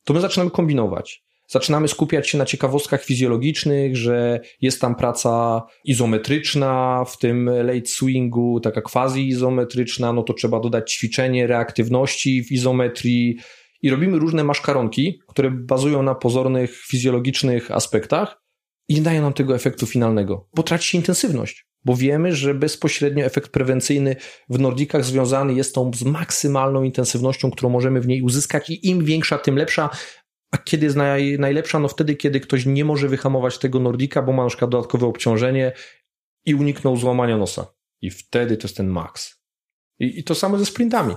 to my zaczynamy kombinować. Zaczynamy skupiać się na ciekawostkach fizjologicznych, że jest tam praca izometryczna, w tym late swingu, taka quasi-izometryczna, no to trzeba dodać ćwiczenie reaktywności w izometrii i robimy różne maszkaronki, które bazują na pozornych fizjologicznych aspektach i nie dają nam tego efektu finalnego, bo traci się intensywność bo wiemy, że bezpośrednio efekt prewencyjny w Nordikach związany jest tą z maksymalną intensywnością, którą możemy w niej uzyskać i im większa, tym lepsza. A kiedy jest naj, najlepsza? No wtedy, kiedy ktoś nie może wyhamować tego Nordika, bo ma na przykład dodatkowe obciążenie i uniknął złamania nosa. I wtedy to jest ten maks. I, i to samo ze sprintami.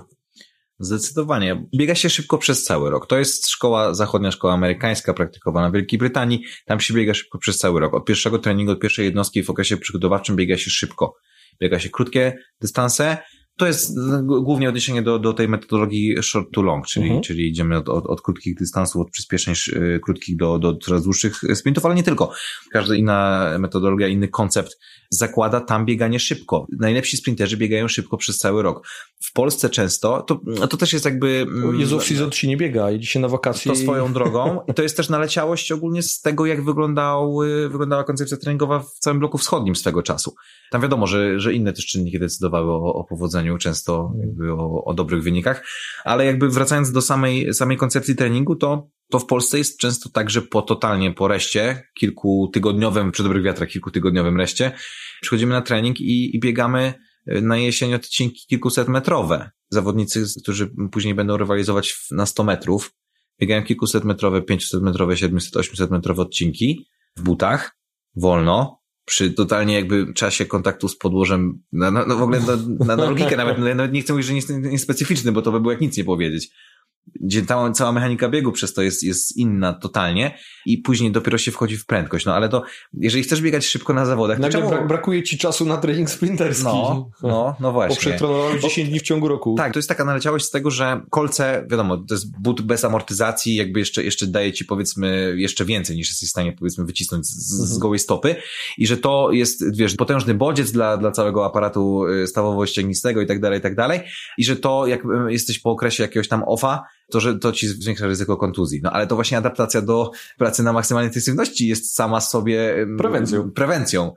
Zdecydowanie. Biega się szybko przez cały rok. To jest szkoła, zachodnia szkoła amerykańska, praktykowana w Wielkiej Brytanii. Tam się biega szybko przez cały rok. Od pierwszego treningu, od pierwszej jednostki w okresie przygotowawczym biega się szybko. Biega się krótkie dystanse, to jest głównie odniesienie do, do tej metodologii short to long, czyli, mhm. czyli idziemy od, od, od krótkich dystansów, od przyspieszeń y, krótkich do, do coraz dłuższych sprintów, ale nie tylko. Każda inna metodologia, inny koncept zakłada tam bieganie szybko. Najlepsi sprinterzy biegają szybko przez cały rok. W Polsce często, to, to też jest jakby... Mm, Jezu, season się nie biega, idzie się na wakacje. To swoją drogą. [laughs] I to jest też naleciałość ogólnie z tego, jak wyglądał, wyglądała koncepcja treningowa w całym bloku wschodnim swego czasu. Tam wiadomo, że, że inne też czynniki decydowały o, o powodzeniu, często jakby o, o dobrych wynikach, ale jakby wracając do samej, samej koncepcji treningu, to to w Polsce jest często tak, że po totalnie po reście, kilkutygodniowym, przy dobrych wiatrach, kilkutygodniowym reście, przychodzimy na trening i, i biegamy y, na jesień odcinki kilkuset metrowe. Zawodnicy, którzy później będą rywalizować na 100 metrów, biegają kilkuset metrowe, 500 metrowe, 700, 800 metrowe odcinki w butach, wolno, przy totalnie jakby czasie kontaktu z podłożem, na, na, no w ogóle na, na, logikę nawet, nawet nie chcę mówić, że nie jest specyficzny, bo to by było jak nic nie powiedzieć gdzie cała, cała mechanika biegu przez to jest, jest inna totalnie i później dopiero się wchodzi w prędkość. No ale to, jeżeli chcesz biegać szybko na zawodach, to czemu... brak, brakuje ci czasu na trening sprinterski. No, no, no właśnie. Bo przetrenowałeś 10 dni w ciągu roku. Tak, to jest taka naleciałość z tego, że kolce, wiadomo, to jest but bez amortyzacji, jakby jeszcze, jeszcze daje ci powiedzmy jeszcze więcej niż jesteś w stanie powiedzmy wycisnąć z, z mhm. gołej stopy i że to jest, wiesz, potężny bodziec dla, dla całego aparatu y, stawowo-ścięgnistego i tak dalej, i tak dalej i że to jak y, jesteś po okresie jakiegoś tam offa, to, że to ci zwiększa ryzyko kontuzji. No ale to właśnie adaptacja do pracy na maksymalnej intensywności jest sama sobie prewencją. prewencją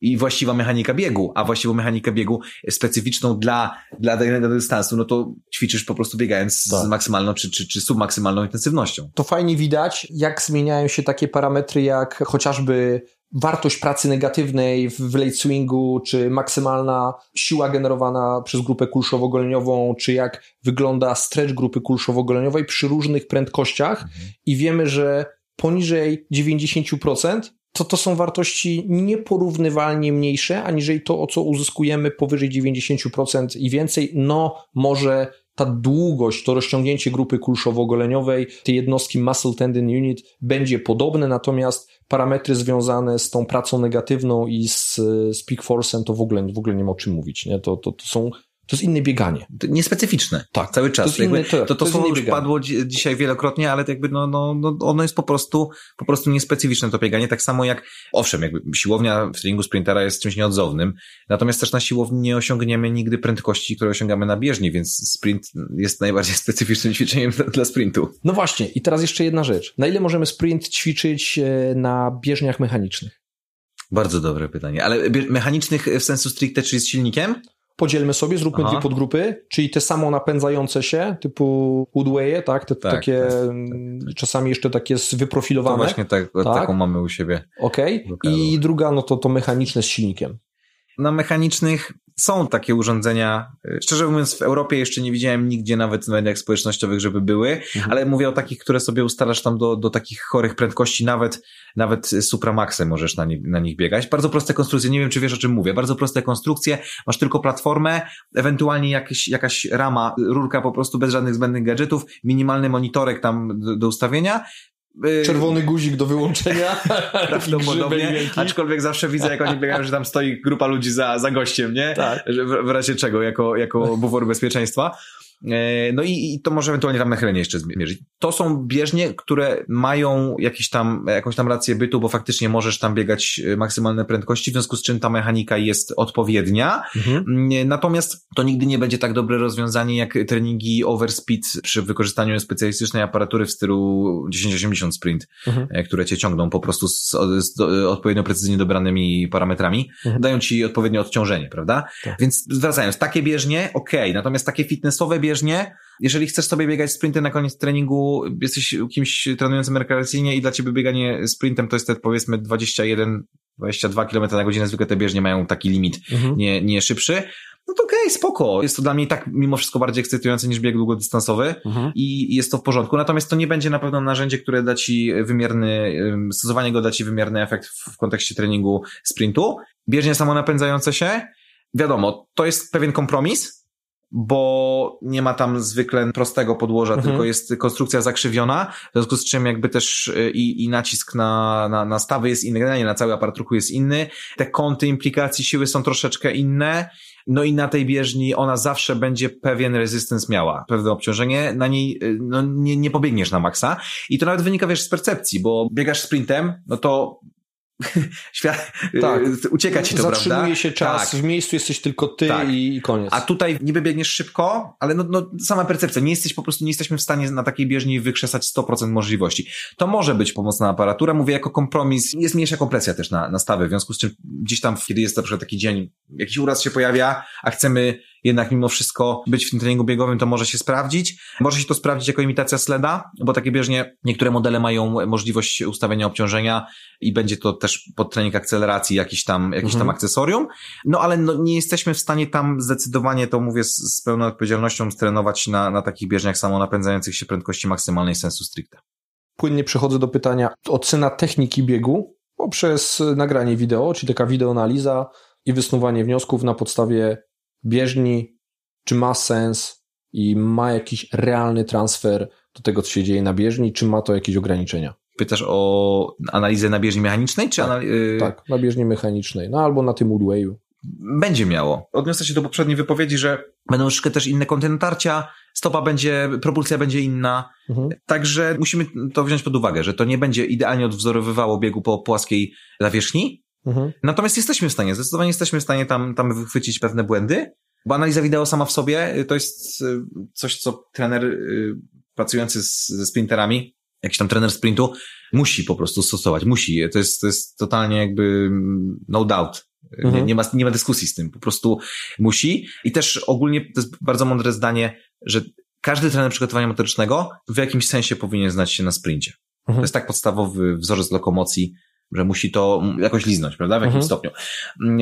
i właściwa mechanika biegu, a właściwą mechanikę biegu specyficzną dla, dla danego dystansu, no to ćwiczysz po prostu biegając tak. z maksymalną czy, czy, czy submaksymalną intensywnością. To fajnie widać, jak zmieniają się takie parametry, jak chociażby wartość pracy negatywnej w late swingu, czy maksymalna siła generowana przez grupę kulszowo-goleniową, czy jak wygląda stretch grupy kulszowo-goleniowej przy różnych prędkościach mhm. i wiemy, że poniżej 90% to to są wartości nieporównywalnie mniejsze, aniżeli to, o co uzyskujemy powyżej 90% i więcej. No, może ta długość, to rozciągnięcie grupy kulszowo-goleniowej, tej jednostki muscle tendon unit będzie podobne, natomiast parametry związane z tą pracą negatywną i z, z peak force'em to w ogóle, w ogóle nie ma o czym mówić, nie? To, to, to są to jest inne bieganie. Niespecyficzne. Tak. Cały czas. To, inny, to, to, to, słowo już padło dzisiaj wielokrotnie, ale jakby no, no, no, ono jest po prostu, po prostu niespecyficzne to bieganie. Tak samo jak, owszem, jakby siłownia w treningu sprintera jest czymś nieodzownym, natomiast też na siłowni nie osiągniemy nigdy prędkości, które osiągamy na bieżni, więc sprint jest najbardziej [laughs] specyficznym ćwiczeniem dla, sprintu. No właśnie. I teraz jeszcze jedna rzecz. Na ile możemy sprint ćwiczyć e, na bieżniach mechanicznych? Bardzo dobre pytanie. Ale mechanicznych w sensu stricte, czyli z silnikiem? Podzielmy sobie, zróbmy Aha. dwie podgrupy, czyli te samo napędzające się, typu Woodwaye, tak? Te, tak takie, tak, tak. czasami jeszcze takie wyprofilowane. To właśnie tak, tak. taką mamy u siebie. Okej. Okay. I druga, no to to mechaniczne z silnikiem. Na mechanicznych są takie urządzenia. Szczerze mówiąc, w Europie jeszcze nie widziałem nigdzie nawet w mediach społecznościowych, żeby były, mhm. ale mówię o takich, które sobie ustalasz tam do, do takich chorych prędkości, nawet, nawet Supramaxem możesz na, nie, na nich biegać. Bardzo proste konstrukcje, nie wiem, czy wiesz o czym mówię. Bardzo proste konstrukcje, masz tylko platformę, ewentualnie jakieś, jakaś rama, rurka po prostu bez żadnych zbędnych gadżetów, minimalny monitorek tam do, do ustawienia y, czerwony guzik do wyłączenia. [laughs] Prawdopodobnie, aczkolwiek zawsze widzę, jak oni biegają, że tam stoi grupa ludzi za, za gościem, nie? Tak. W, w razie czego, jako, jako bufor bezpieczeństwa. E, no i, i to może ewentualnie tam nachylenie jeszcze zmierzyć. To są bieżnie, które mają jakiś tam, jakąś tam rację bytu, bo faktycznie możesz tam biegać e, maksymalne prędkości, w związku z czym ta mechanika jest odpowiednia. Mhm. Natomiast to nigdy nie będzie tak dobre rozwiązanie jak treningi overspeed przy wykorzystaniu specjalistycznej aparatury w stylu 1080 sprint, mhm. E, które cię ciągną po prostu z, z odpowiednio precyzyjnie dobranymi parametrami, mhm. dają ci odpowiednie odciążenie, prawda? Tak. Więc wracając, takie bieżnie, ok, natomiast takie fitnessowe bieżnie, jeżeli chcesz sobie biegać sprinty na koniec treningu, jesteś kimś trenującym rekreacyjnie i dla ciebie bieganie sprintem to jest te powiedzmy 21 22 km na godzinę, zwykle te bieżnie mają taki limit, mhm. nie, nie szybszy, no to okej, okay, spoko. Jest to dla mnie tak mimo wszystko bardziej ekscytujące niż bieg długodystansowy mhm. i jest to w porządku. Natomiast to nie będzie na pewno narzędzie, które da ci wymierny, stosowanie go da ci wymierny efekt w kontekście treningu sprintu. Bieżnie samonapędzające się, wiadomo, to jest pewien kompromis, bo nie ma tam zwykle prostego podłoża, mhm. tylko jest konstrukcja zakrzywiona, w związku z czym jakby też y, i, i nacisk na, na, na stawy jest inny, generalnie na cały aparat ruchu jest inny, te kąty implikacji siły są troszeczkę inne, no i na tej bieżni ona zawsze będzie pewien resistance miała, pewne obciążenie, na niej y, no, nie, nie pobiegniesz na maksa. I to nawet wynika wiesz z percepcji, bo biegasz sprintem, no to [laughs] Świat, tak. ucieka ci to, Zatrzymuje prawda? się czas, tak. w miejscu jesteś tylko ty tak. i koniec. A tutaj niby biegniesz szybko, ale no, no, sama percepcja, nie jesteś po prostu, nie jesteśmy w stanie na takiej bieżni wykrzesać 100% możliwości. To może być pomocna aparatura, mówię jako kompromis, jest mniejsza kompresja też na, na stawy, w związku z czym gdzieś tam, kiedy jest na przykład taki dzień, jakiś uraz się pojawia, a chcemy jednak mimo wszystko być w tym treningu biegowym, to może się sprawdzić. Może się to sprawdzić jako imitacja sleda, bo takie bieżnie, niektóre modele mają możliwość ustawienia obciążenia i będzie to też pod trening akceleracji jakiś tam, jakiś mhm. tam akcesorium. No ale no, nie jesteśmy w stanie tam zdecydowanie, to mówię z, z pełną odpowiedzialnością, strenować na, na takich bieżniach samonapędzających się prędkości maksymalnej sensu stricte. Płynnie przechodzę do pytania ocena techniki biegu poprzez nagranie wideo, czyli taka wideoanaliza i wysnuwanie wniosków na podstawie bieżni, czy ma sens i ma jakiś realny transfer do tego, co się dzieje na bieżni, czy ma to jakieś ograniczenia? Pytasz o analizę na bieżni mechanicznej, czy tak, y- tak, na bieżni mechanicznej, no albo na tym Woodwayu. Będzie miało. Odniosę się do poprzedniej wypowiedzi, że będą troszkę też inne kąty natarcia, stopa będzie, propulsja będzie inna. Mhm. Także musimy to wziąć pod uwagę, że to nie będzie idealnie odwzorowywało biegu po płaskiej zawierzchni, Mhm. Natomiast jesteśmy w stanie, zdecydowanie jesteśmy w stanie tam, tam wychwycić pewne błędy, bo analiza wideo sama w sobie y, to jest y, coś, co trener y, pracujący z, ze sprinterami, jakiś tam trener sprintu, musi po prostu stosować, musi. To jest, to jest totalnie jakby mm, no doubt. Mhm. Nie, nie, ma, nie ma dyskusji z tym, po prostu musi. I też ogólnie to jest bardzo mądre zdanie, że każdy trener przygotowania motorycznego w jakimś sensie powinien znać się na sprincie. Mhm. To jest tak podstawowy wzorzec lokomocji, że musi to jakoś liznąć, prawda, w jakimś mhm. stopniu.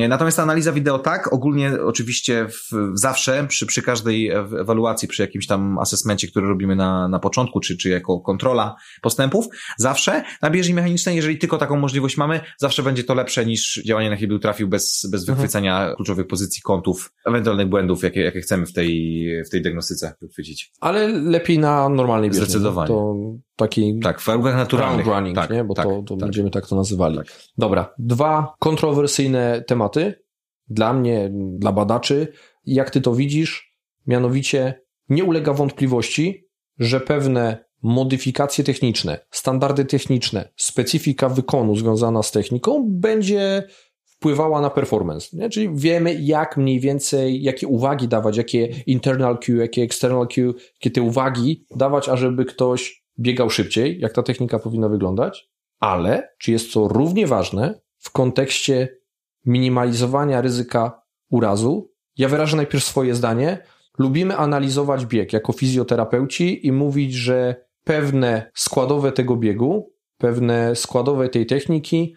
Natomiast analiza wideo tak, ogólnie oczywiście w, zawsze, przy, przy każdej ewaluacji, przy jakimś tam asesmencie, który robimy na, na początku, czy, czy jako kontrola postępów, zawsze na bieżni mechanicznej, jeżeli tylko taką możliwość mamy, zawsze będzie to lepsze niż działanie na chybił trafił bez, bez mhm. wychwycenia mhm. kluczowych pozycji, kątów, ewentualnych błędów, jakie, jakie chcemy w tej, w tej diagnostyce wychwycić. Ale lepiej na normalnej bieżni. Zdecydowanie. To taki tak, w warunkach naturalnych. running, tak, nie? bo tak, to, to tak. będziemy tak to nazywali. Tak. Dobra, dwa kontrowersyjne tematy dla mnie, dla badaczy. Jak ty to widzisz? Mianowicie nie ulega wątpliwości, że pewne modyfikacje techniczne, standardy techniczne, specyfika wykonu związana z techniką będzie wpływała na performance. Nie? Czyli wiemy, jak mniej więcej, jakie uwagi dawać, jakie internal Q, jakie external Q, jakie te uwagi dawać, ażeby ktoś biegał szybciej, jak ta technika powinna wyglądać, ale czy jest to równie ważne w kontekście minimalizowania ryzyka urazu? Ja wyrażę najpierw swoje zdanie. Lubimy analizować bieg jako fizjoterapeuci i mówić, że pewne składowe tego biegu, pewne składowe tej techniki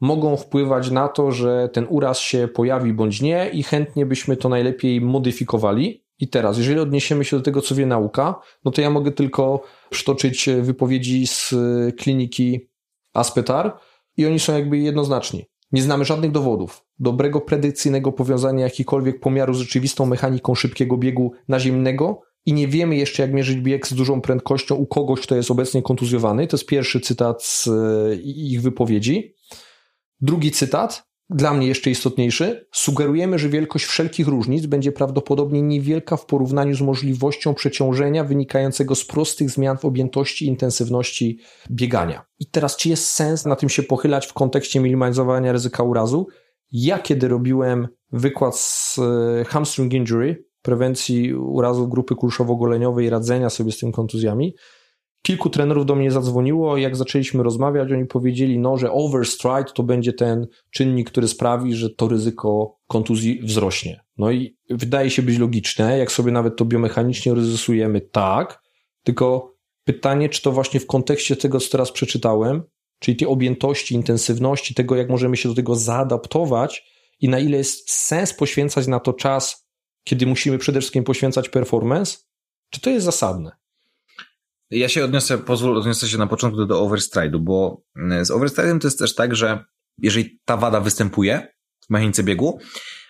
mogą wpływać na to, że ten uraz się pojawi bądź nie i chętnie byśmy to najlepiej modyfikowali. I teraz, jeżeli odniesiemy się do tego, co wie nauka, no to ja mogę tylko przytoczyć wypowiedzi z kliniki Aspetar i oni są jakby jednoznaczni. Nie znamy żadnych dowodów dobrego predykcyjnego powiązania jakikolwiek pomiaru z rzeczywistą mechaniką szybkiego biegu naziemnego i nie wiemy jeszcze, jak mierzyć bieg z dużą prędkością u kogoś, kto jest obecnie kontuzjowany. To jest pierwszy cytat z e, ich wypowiedzi. Drugi cytat, dla mnie jeszcze istotniejszy. Sugerujemy, że wielkość wszelkich różnic będzie prawdopodobnie niewielka w porównaniu z możliwością przeciążenia wynikającego z prostych zmian w objętości i intensywności biegania. I teraz, czy jest sens na tym się pochylać w kontekście minimalizowania ryzyka urazu? Ja, kiedy robiłem wykład z e, hamstring injury, prewencji urazów grupy kulszowo-goleniowej i radzenia sobie z tym kontuzjami, kilku trenerów do mnie zadzwoniło jak zaczęliśmy rozmawiać, oni powiedzieli, no, że overstride to będzie ten czynnik, który sprawi, że to ryzyko kontuzji wzrośnie. No i wydaje się być logiczne, jak sobie nawet to biomechanicznie rozrysujemy, tak, tylko pytanie, czy to właśnie w kontekście tego, co teraz przeczytałem, czyli tej objętości, intensywności, tego, jak możemy się do tego zaadaptować i na ile jest sens poświęcać na to czas, kiedy musimy przede wszystkim poświęcać performance, czy to jest zasadne? Ja się odniosę, pozwól, odniosę się na początku do overstride'u, bo mm, z overstride'em to jest też tak, że jeżeli ta wada występuje w mechanice biegu,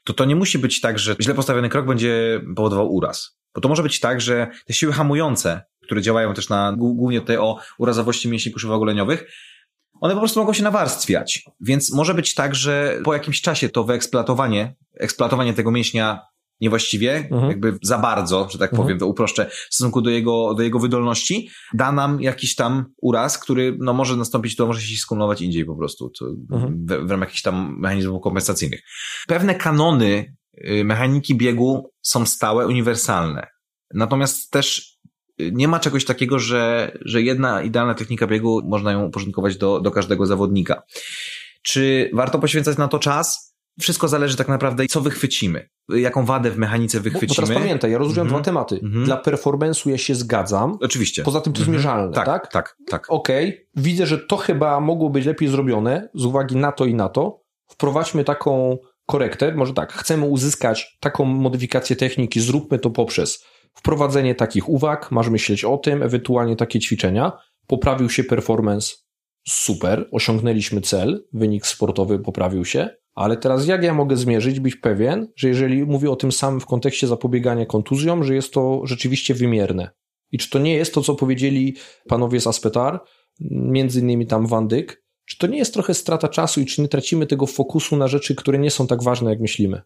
to to nie musi być tak, że źle postawiony krok będzie powodował uraz. Bo to może być tak, że te siły hamujące, które działają też na, głównie tutaj o urazowości mięśni kuszowo-ogoleniowych, one po prostu mogą się nawarstwiać. Więc może być tak, że po jakimś czasie to wyeksploatowanie, eksploatowanie tego mięśnia niewłaściwie, mhm. jakby za bardzo, że tak mhm. powiem, to uproszczę, w stosunku do jego, do jego wydolności, da nam jakiś tam uraz, który no, może nastąpić, to może się skumulować indziej po prostu, mhm. w, w ramach jakichś tam mechanizmów kompensacyjnych. Pewne kanony y, mechaniki biegu są stałe, uniwersalne. Natomiast też y, nie ma czegoś takiego, że, że jedna idealna technika biegu można ją uporządkować do, do każdego zawodnika. Czy warto poświęcać na to czas? Wszystko zależy tak naprawdę, co wychwycimy, jaką wadę w mechanice wychwycimy. Bo, bo teraz pamiętaj, ja rozróżniam mm -hmm. dwa tematy. Mm -hmm. Dla performance'u ja się zgadzam. Oczywiście. Poza tym to mm -hmm. mierzalne, tak? Tak, tak. tak. Okej, okay. widzę, że to chyba mogło być lepiej zrobione z uwagi na to i na to. Wprowadźmy taką korektę, może tak, chcemy uzyskać taką modyfikację techniki, zróbmy to poprzez wprowadzenie takich uwag, masz myśleć o tym, ewentualnie takie ćwiczenia. Poprawił się performance, super, osiągnęliśmy cel, wynik sportowy poprawił się ale teraz jak ja mogę zmierzyć, być pewien, że jeżeli mówię o tym samym w kontekście zapobiegania kontuzjom, że jest to rzeczywiście wymierne? I czy to nie jest to, co powiedzieli panowie z Aspetar, między innymi tam Wandyk, czy to nie jest trochę strata czasu i czy nie tracimy tego fokusu na rzeczy, które nie są tak ważne, jak myślimy?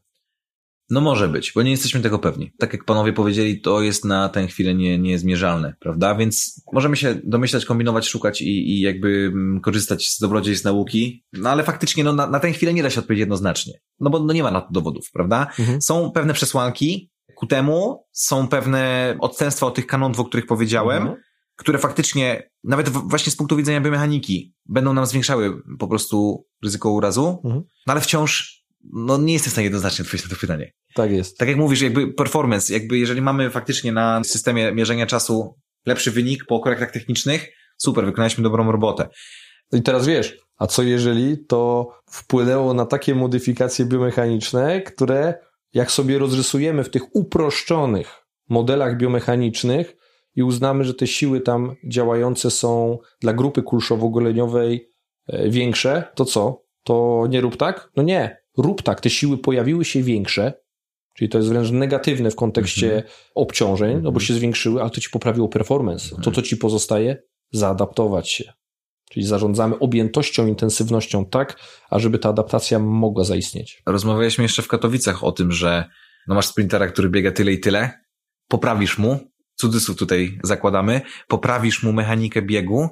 No może być, bo nie jesteśmy tego pewni. Tak jak panowie powiedzieli, to jest na tę chwilę nie, niezmierzalne, prawda? Więc możemy się domyślać, kombinować, szukać i, i jakby mm, korzystać z dobrodziejstw nauki, no ale faktycznie no, na, na tę chwilę nie da się odpowiedzieć jednoznacznie, no bo no, nie ma na to dowodów, prawda? Mhm. Są pewne przesłanki ku temu, są pewne odstępstwa od tych kanonów, o których powiedziałem, mhm. które faktycznie, nawet właśnie z punktu widzenia biomechaniki, będą nam zwiększały po prostu ryzyko urazu, mhm. no ale wciąż no nie jestem w stanie jednoznacznie odpowiedzieć na to pytanie. Tak jest. Tak jak mówisz, jakby performance, jakby jeżeli mamy faktycznie na systemie mierzenia czasu lepszy wynik po korektach technicznych, super, wykonaliśmy dobrą robotę. I teraz wiesz, a co jeżeli to wpłynęło na takie modyfikacje biomechaniczne, które jak sobie rozrysujemy w tych uproszczonych modelach biomechanicznych i uznamy, że te siły tam działające są dla grupy kulszowo-goleniowej e, większe, to co? To nie rób tak? No nie rób tak, te siły pojawiły się większe, czyli to jest wręcz negatywne w kontekście mm -hmm. obciążeń, no bo mhm. się zwiększyły, ale to ci poprawiło performance. To, co ci pozostaje, zaadaptować się. Czyli zarządzamy objętością, intensywnością tak, ażeby ta adaptacja mogła zaistnieć. Rozmawialiśmy jeszcze w Katowicach o tym, że no masz sprintera, który biega tyle i tyle, poprawisz mu, cudzysłów tutaj zakładamy, poprawisz mu mechanikę biegu,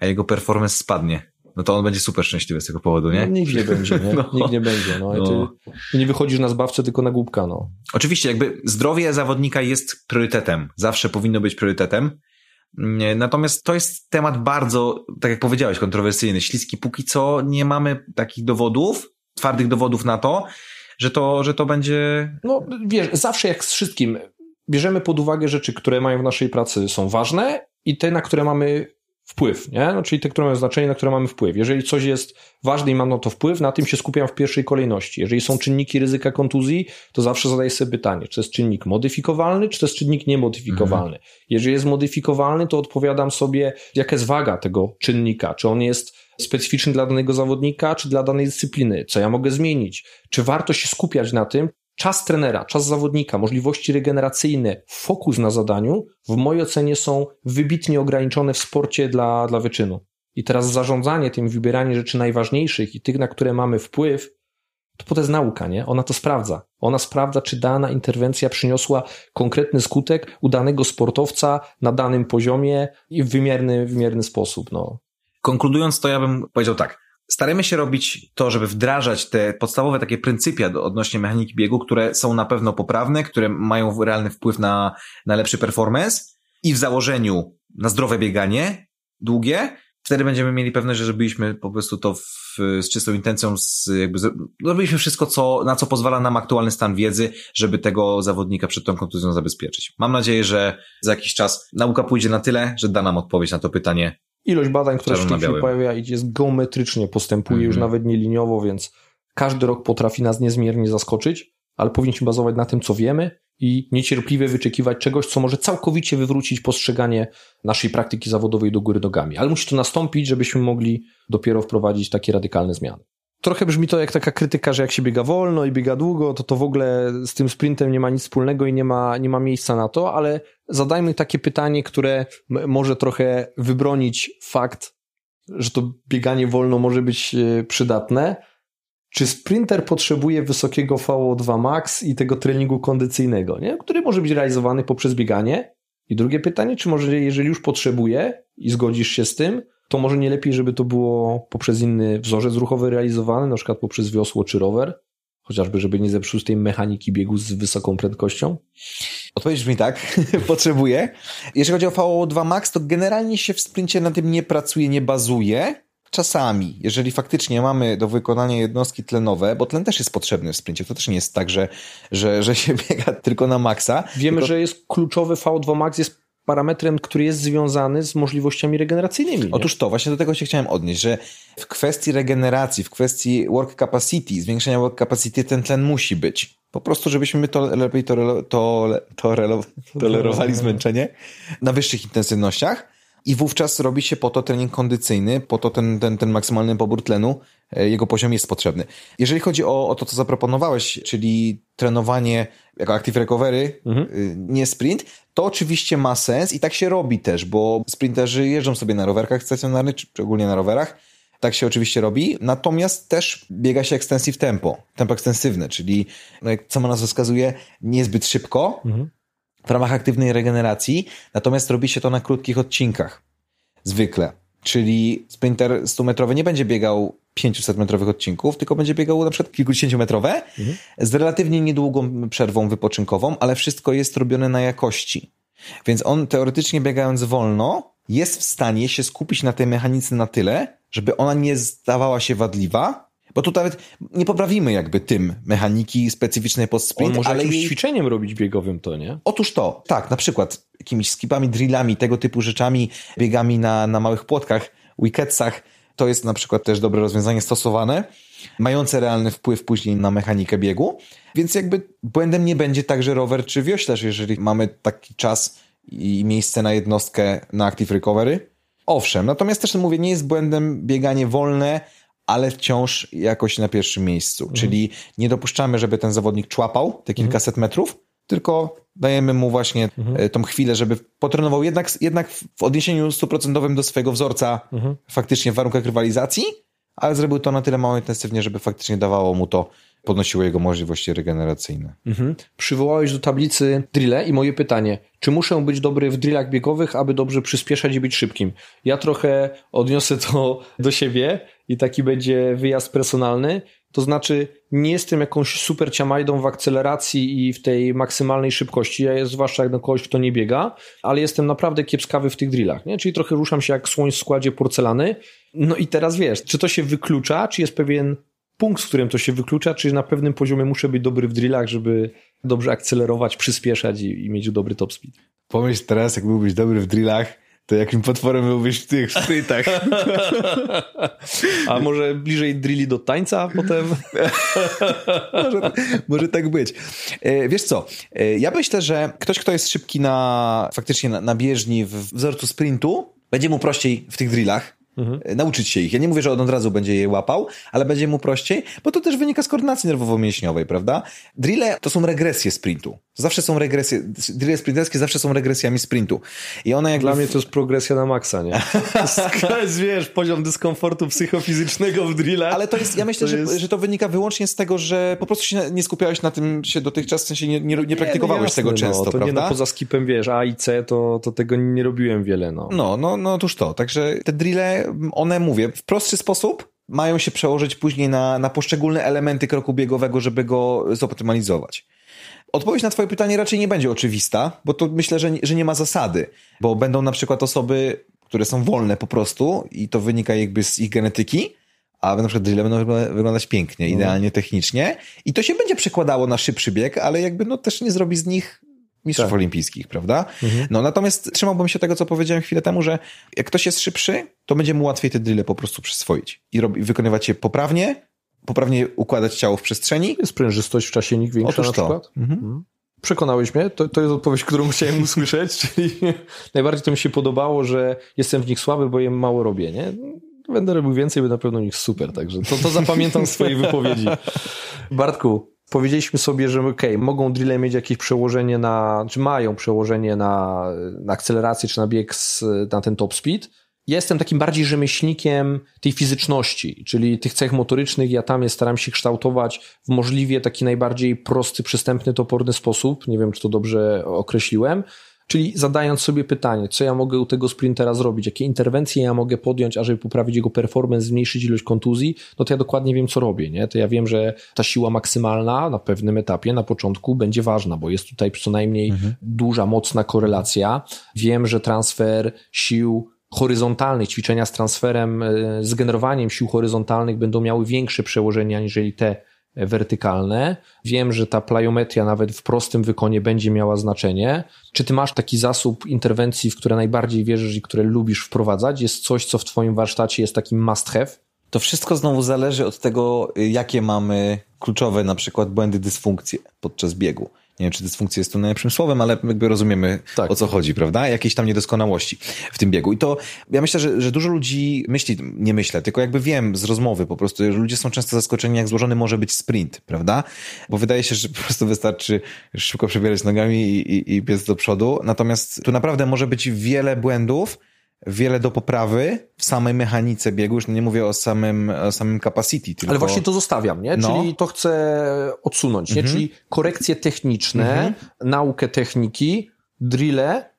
a jego performance spadnie no to on będzie super szczęśliwy z tego powodu, nie? No, nikt nie będzie, nie? [laughs] No. Nikt nie będzie, no. no. Ty, nie wychodzisz na zbawcę, tylko na głupka, no. Oczywiście, jakby zdrowie zawodnika jest priorytetem. Zawsze powinno być priorytetem. Natomiast to jest temat bardzo, tak jak powiedziałeś, kontrowersyjny, śliski. Póki co nie mamy takich dowodów, twardych dowodów na to, że to, że to będzie... No wiesz, zawsze jak z wszystkim, bierzemy pod uwagę rzeczy, które mają w naszej pracy są ważne i te, na które mamy wpływ, nie? No, czyli te, które mają znaczenie, na które mamy wpływ. Jeżeli coś jest ważne i mam na to wpływ, na tym się skupiam w pierwszej kolejności. Jeżeli są czynniki ryzyka kontuzji, to zawsze zadaję sobie pytanie, czy to jest czynnik modyfikowalny, czy to jest czynnik niemodyfikowalny. Mhm. Jeżeli jest modyfikowalny, to odpowiadam sobie, jaka jest waga tego czynnika, czy on jest specyficzny dla danego zawodnika, czy dla danej dyscypliny, co ja mogę zmienić, czy warto się skupiać na tym, czas trenera, czas zawodnika, możliwości regeneracyjne, fokus na zadaniu w mojej ocenie są wybitnie ograniczone w sporcie dla, dla wyczynu. I teraz zarządzanie tym, wybieranie rzeczy najważniejszych i tych, na które mamy wpływ, to potem jest nauka, nie? Ona to sprawdza. Ona sprawdza, czy dana interwencja przyniosła konkretny skutek u danego sportowca na danym poziomie i w wymierny, wymierny sposób, no. Konkludując to, ja bym powiedział tak. Staramy się robić to, żeby wdrażać te podstawowe takie pryncypia odnośnie mechaniki biegu, które są na pewno poprawne, które mają realny wpływ na, na lepszy performance i w założeniu na zdrowe bieganie długie, wtedy będziemy mieli pewność, że zrobiliśmy po prostu to w, z czystą intencją, z, jakby zrobiliśmy wszystko, co, na co pozwala nam aktualny stan wiedzy, żeby tego zawodnika przed tą kontuzją zabezpieczyć. Mam nadzieję, że za jakiś czas nauka pójdzie na tyle, że da nam odpowiedź na to pytanie. Ilość badań, które się w tej chwili pojawia, jest geometrycznie postępuje, już mhm. nawet nie liniowo, więc każdy rok potrafi nas niezmiernie zaskoczyć, ale powinniśmy bazować na tym, co wiemy i niecierpliwie wyczekiwać czegoś, co może całkowicie wywrócić postrzeganie naszej praktyki zawodowej do góry nogami. Ale musi to nastąpić, żebyśmy mogli dopiero wprowadzić takie radykalne zmiany. Trochę brzmi to jak taka krytyka, że jak się biega wolno i biega długo, to to w ogóle z tym sprintem nie ma nic wspólnego i nie ma, nie ma miejsca na to, ale zadajmy takie pytanie, które może trochę wybronić fakt, że to bieganie wolno może być e, przydatne, czy sprinter potrzebuje wysokiego VO2 max i tego treningu kondycyjnego, nie? który może być realizowany poprzez bieganie? I drugie pytanie, czy może jeżeli już potrzebuje i zgodzisz się z tym, to może nie lepiej, żeby to było poprzez inny wzorzec ruchowy realizowany, na przykład poprzez wiosło czy rower? Chociażby, żeby nie zepsuć tej mechaniki biegu z wysoką prędkością? Odpowiedź brzmi tak, [laughs] potrzebuję. Jeżeli chodzi o VO2 max, to generalnie się w sprincie na tym nie pracuje, nie bazuje Czasami, jeżeli faktycznie mamy do wykonania jednostki tlenowe, bo tlen też jest potrzebny w sprincie, to też nie jest tak, że, że, że się [laughs] biega tylko na maksa. Wiemy, tylko... że jest kluczowy V2 max, jest parametrem, który jest związany z możliwościami regeneracyjnymi. Nie? Otóż to, właśnie do tego się chciałem odnieść, że w kwestii regeneracji, w kwestii work capacity, zwiększenia work capacity, ten tlen musi być. Po prostu, żebyśmy to lepiej to, to, to, tolerowali zmęczenie na wyższych intensywnościach i wówczas robi się po to trening kondycyjny, po to ten, ten, ten maksymalny pobór tlenu, e, jego poziom jest potrzebny. Jeżeli chodzi o, o to, co zaproponowałeś, czyli trenowanie jako active recovery, mhm. Y, nie sprint, to oczywiście ma sens i tak się robi też, bo sprinterzy jeżdżą sobie na rowerkach stacjonarnych, czy ogólnie na rowerach, tak się oczywiście robi, natomiast też biega się extensive tempo, tempo ekstensywne, czyli no jak sama nazwa wskazuje, niezbyt szybko, mhm w ramach aktywnej regeneracji, natomiast robi się to na krótkich odcinkach. Zwykle. Czyli sprinter 100-metrowy nie będzie biegał 500-metrowych odcinków, tylko będzie biegał na przykład kilkudziesięciometrowe mhm. z relatywnie niedługą przerwą wypoczynkową, ale wszystko jest robione na jakości. Więc on teoretycznie biegając wolno jest w stanie się skupić na tej mechanice na tyle, żeby ona nie zdawała się wadliwa, bo tu nawet nie poprawimy jakby tym mechaniki specyficznej pod sprint, On może ale jakimś jej... ćwiczeniem robić biegowym to, nie? Otóż to, tak, na przykład jakimiś skipami, drillami, tego typu rzeczami, biegami na, na małych płotkach, wicketsach, to jest na przykład też dobre rozwiązanie stosowane, mające realny wpływ później na mechanikę biegu, więc jakby błędem nie będzie także rower czy wioślarz, jeżeli mamy taki czas i miejsce na jednostkę na Active Recovery. Owszem, natomiast też mówię, nie jest błędem bieganie wolne, ale wciąż jakoś na pierwszym miejscu. Mhm. Czyli nie dopuszczamy, żeby ten zawodnik człapał te kilkaset mhm. metrów, tylko dajemy mu właśnie mhm. E, tą chwilę, żeby potrenował jednak, jednak w odniesieniu stuprocentowym do swojego wzorca mhm. faktycznie w warunkach rywalizacji, ale zrobił to na tyle mało intensywnie, żeby faktycznie dawało mu to, podnosiło jego możliwości regeneracyjne. Mhm. Przywołałeś do tablicy drille i moje pytanie, czy muszę być dobry w drillach biegowych, aby dobrze przyspieszać i być szybkim? Ja trochę odniosę to [laughs] do siebie i taki będzie wyjazd personalny. To znaczy, nie jestem jakąś super ciamajdą w akceleracji i w tej maksymalnej szybkości, ja jest, zwłaszcza jak na kogoś, kto nie biega, ale jestem naprawdę kiepskawy w tych drillach, nie? czyli trochę ruszam się jak słoń w składzie porcelany. No i teraz wiesz, czy to się wyklucza, czy jest pewien punkt, z którym to się wyklucza, czy na pewnym poziomie muszę być dobry w drillach, żeby dobrze akcelerować, przyspieszać i, i mieć dobry top speed. Pomyśl teraz, jak byłbyś dobry w drillach, to jakim potworem byłbyś w tych sprintach? [laughs] A może bliżej drilli do tańca potem? [laughs] może, może, tak być. E, wiesz co, e, ja myślę, że ktoś, kto jest szybki na faktycznie na, na bieżni w wzorcu sprintu, będzie mu prościej w tych drillach, mhm. nauczyć się ich. Ja nie mówię, że on od razu będzie je łapał, ale będzie mu prościej, bo to też wynika z koordynacji nerwowo-mięśniowej, prawda? Drille to są regresje sprintu. Zawsze są regresje, drille sprinterskie zawsze są regresjami sprintu. I one jak Dla mnie to jest progresja na maksa, nie? [laughs] to jest, wiesz, poziom dyskomfortu psychofizycznego w drillach. Ale to jest, ja myślę, to że, jest... że to wynika wyłącznie z tego, że po prostu się nie skupiałeś na tym się dotychczas, w sensie nie, nie, nie praktykowałeś nie, no tego często, no, to prawda? Nie, no, poza skipem, wiesz, A i C, to, to tego nie robiłem wiele, no. No, no, no, otóż to. Także te drille, one, mówię, w prostszy sposób mają się przełożyć później na, na poszczególne elementy kroku biegowego, żeby go zoptymalizować. Odpowiedź na twoje pytanie raczej nie będzie oczywista, bo to myślę, że, że nie ma zasady, bo będą na przykład osoby, które są wolne po prostu i to wynika jakby z ich genetyki, a na przykład drille będą wyglądać pięknie, mhm. idealnie technicznie i to się będzie przekładało na szybszy bieg, ale jakby no też nie zrobi z nich mistrzów tak. olimpijskich, prawda? Mhm. No natomiast trzymałbym się tego, co powiedziałem chwilę temu, że jak ktoś jest szybszy, to będzie mu łatwiej te drille po prostu przyswoić i, rob, wykonywać je poprawnie, poprawnie układać ciało w przestrzeni. Sprężystość w czasie nikt większa Otóż na przykład? Mhm. Mhm. Przekonałeś mnie, to, to jest odpowiedź, którą [laughs] chciałem usłyszeć, czyli [laughs] najbardziej to mi się podobało, że jestem w nich słaby, bo je mało robię, nie? Będę robił więcej, by na pewno nich super, także to, to zapamiętam z twojej wypowiedzi. [laughs] Bartku, powiedzieliśmy sobie, że ok, mogą drille mieć jakieś przełożenie na, czy mają przełożenie na, na akcelerację, czy na bieg z, na ten top speed. Ja jestem takim bardziej rzemieślnikiem tej fizyczności, czyli tych cech motorycznych. Ja tam staram się kształtować w możliwie taki najbardziej prosty, przystępny, toporny sposób. Nie wiem, czy to dobrze określiłem. Czyli zadając sobie pytanie, co ja mogę u tego sprintera zrobić, jakie interwencje ja mogę podjąć, ażeby poprawić jego performance, zmniejszyć ilość kontuzji, no to ja dokładnie wiem, co robię, nie? To ja wiem, że ta siła maksymalna na pewnym etapie, na początku będzie ważna, bo jest tutaj co najmniej mhm. duża, mocna korelacja. Wiem, że transfer sił horyzontalnych, ćwiczenia z transferem, e, z generowaniem sił horyzontalnych będą miały większe przełożenie aniżeli te wertykalne. Wiem, że ta pliometria nawet w prostym wykonie będzie miała znaczenie. Czy ty masz taki zasób interwencji, w które najbardziej wierzysz i które lubisz wprowadzać? Jest coś, co w twoim warsztacie jest takim must have? To wszystko znowu zależy od tego, jakie mamy kluczowe na przykład błędy, dysfunkcje podczas biegu nie wiem, czy dysfunkcja jest tu najlepszym słowem, ale jakby rozumiemy tak. o co chodzi, prawda? Jakieś tam niedoskonałości w tym biegu. I to ja myślę, że, że dużo ludzi myśli, nie myślę, tylko jakby wiem z rozmowy po prostu, że ludzie są często zaskoczeni, jak złożony może być sprint, prawda? Bo wydaje się, że po prostu wystarczy szybko przebierać nogami i, i, i biec do przodu. Natomiast tu naprawdę może być wiele błędów, wiele do poprawy w samej mechanice biegu, już nie mówię o samym, o samym capacity. Tylko... Ale właśnie to zostawiam, nie? No. Czyli to chcę odsunąć, nie? Mhm. Czyli korekcje techniczne, mhm. naukę techniki, drille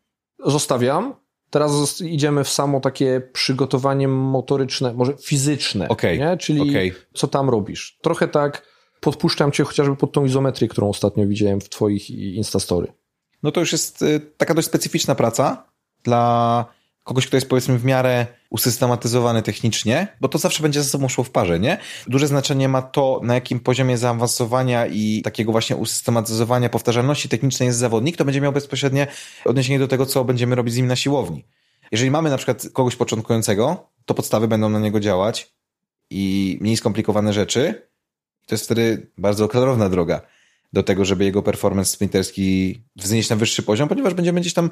zostawiam. Teraz idziemy w samo takie przygotowanie motoryczne, może fizyczne, okay. nie? Czyli okay. co tam robisz. Trochę tak podpuszczam cię chociażby pod tą izometrię, którą ostatnio widziałem w twoich Instastory. No to już jest y, taka dość specyficzna praca dla kogoś, kto jest powiedzmy w miarę usystematyzowany technicznie, bo to zawsze będzie ze sobą szło w parze, nie? Duże znaczenie ma to, na jakim poziomie zaawansowania i takiego właśnie usystematyzowania powtarzalności technicznej jest zawodnik, to będzie miał bezpośrednie odniesienie do tego, co będziemy robić z nim na siłowni. Jeżeli mamy na przykład kogoś początkującego, to podstawy będą na niego działać i mniej skomplikowane rzeczy. To jest wtedy bardzo klarowna droga do tego, żeby jego performance sprinterski wznieść na wyższy poziom, ponieważ będziemy gdzieś tam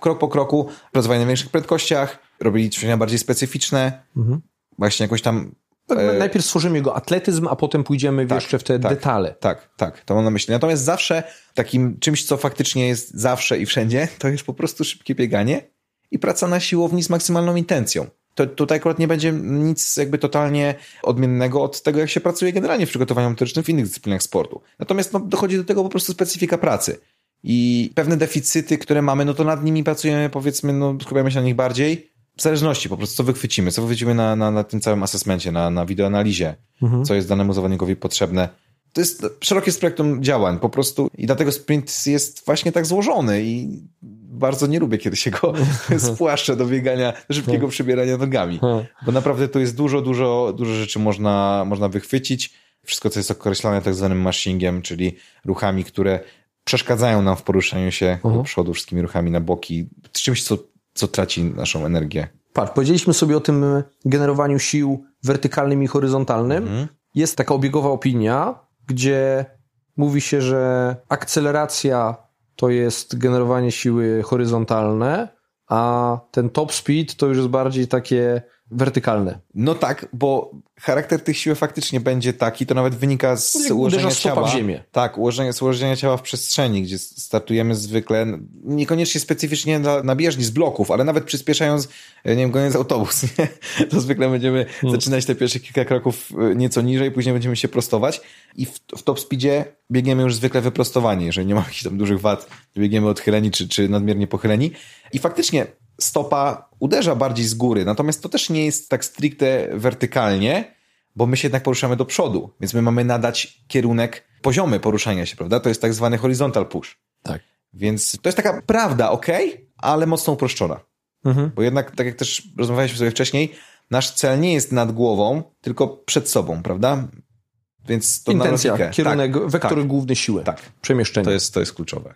krok po kroku pracowali na większych prędkościach, robili ćwiczenia bardziej specyficzne, mhm. właśnie jakoś tam tak, e... Najpierw stworzymy jego atletyzm, a potem pójdziemy tak, jeszcze w te tak, detale. Tak, tak, to mam na myśli. Natomiast zawsze takim czymś, co faktycznie jest zawsze i wszędzie, [laughs] to jest po prostu szybkie bieganie i praca na siłowni z maksymalną intencją. To tutaj akurat nie będzie nic jakby totalnie odmiennego od tego, jak się pracuje generalnie w przygotowaniu motorycznym w innych dyscyplinach sportu. Natomiast no, dochodzi do tego po prostu specyfika pracy i pewne deficyty, które mamy, no to nad nimi pracujemy, powiedzmy, no skupiamy się na nich bardziej, w zależności po prostu, co wychwycimy, co wychwycimy na, na, na tym całym asesmencie, na, na wideoanalizie, mhm. co jest danemu zawodnikowi potrzebne. To jest szerokie spektrum działań po prostu i dlatego sprint jest właśnie tak złożony i bardzo nie lubię, kiedy się go [laughs] spłaszcza do biegania, szybkiego hmm. przebierania nogami, hmm. bo naprawdę tu jest dużo, dużo, dużo rzeczy można, można wychwycić. Wszystko, co jest określone tak zwanym mashingiem, czyli ruchami, które przeszkadzają nam w poruszaniu się uh-huh. do mhm. przodu wszystkimi ruchami na boki, czymś, co, co traci naszą energię. Patrz, powiedzieliśmy sobie o tym generowaniu sił wertykalnym i horyzontalnym. Uh-huh. Jest taka obiegowa opinia, gdzie mówi się, że akceleracja to jest generowanie siły horyzontalne, a ten top speed to już jest bardziej takie wertykalne. No tak, bo charakter tych sił faktycznie będzie taki, to nawet wynika z ułożenia ciała. w ziemię. Tak, ułożenia, z ułożenia ciała w przestrzeni, gdzie startujemy zwykle, niekoniecznie specyficznie na, na bieżni z bloków, ale nawet przyspieszając, nie wiem, goniąc autobus, [laughs] nie? to zwykle będziemy hmm. zaczynać te pierwsze kilka kroków e, nieco niżej, później będziemy się prostować i w, w top speedzie biegniemy już zwykle wyprostowani, jeżeli nie ma jakichś tam dużych wad, biegniemy odchyleni czy, czy nadmiernie pochyleni i faktycznie stopa uderza bardziej z góry, natomiast to też nie jest tak stricte wertykalnie, bo my się jednak poruszamy do przodu, więc my mamy nadać kierunek poziomy poruszania się, prawda? To jest tak zwany horizontal push. Tak. Więc to jest taka prawda, ok, ale mocno uproszczona. Mhm. Bo jednak, tak jak też rozmawialiśmy sobie wcześniej, nasz cel nie jest nad głową, tylko przed sobą, prawda? Więc to Intencja, na kierunek, tak, wektor tak, główny siły. Tak. Przemieszczenie. To jest, to jest kluczowe.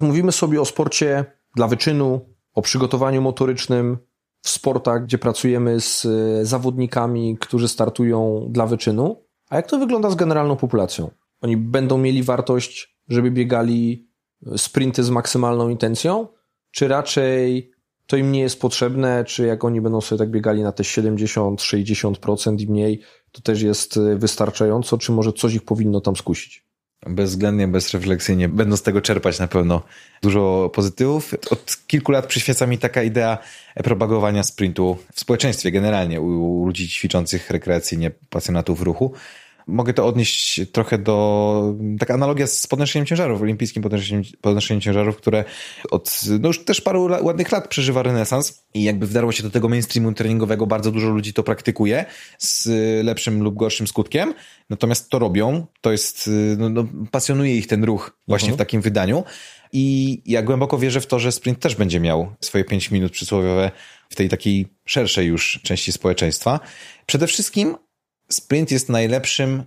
Mówimy sobie o sporcie dla wyczynu, o przygotowaniu motorycznym w sportach, gdzie pracujemy z e, zawodnikami, którzy startują dla wyczynu. A jak to wygląda z generalną populacją? Oni będą mieli wartość, żeby biegali e, sprinty z maksymalną intencją, czy raczej to im nie jest potrzebne, czy jak oni będą sobie tak biegali na te 70-60% i mniej, to też jest e, wystarczająco, czy może coś ich powinno tam skusić? Bezwzględnie, bezrefleksyjnie będą z tego czerpać na pewno dużo pozytywów. Od kilku lat przyświeca mi taka idea propagowania sprintu w społeczeństwie generalnie, u ludzi ćwiczących rekreacyjnie, pasjonatów ruchu mogę to odnieść trochę do, taka analogia z podnoszeniem ciężarów, olimpijskim podnoszeniem, podnoszeniem ciężarów, które od, no już też paru ładnych lat przeżywa renesans i jakby wdarło się do tego mainstreamu treningowego, bardzo dużo ludzi to praktykuje z lepszym lub gorszym skutkiem, natomiast to robią, to jest, no, no pasjonuje ich ten ruch właśnie mhm. w takim wydaniu i ja głęboko wierzę w to, że sprint też będzie miał swoje 5 minut przysłowiowe w tej takiej szerszej już części społeczeństwa. Przede wszystkim sprint jest najlepszym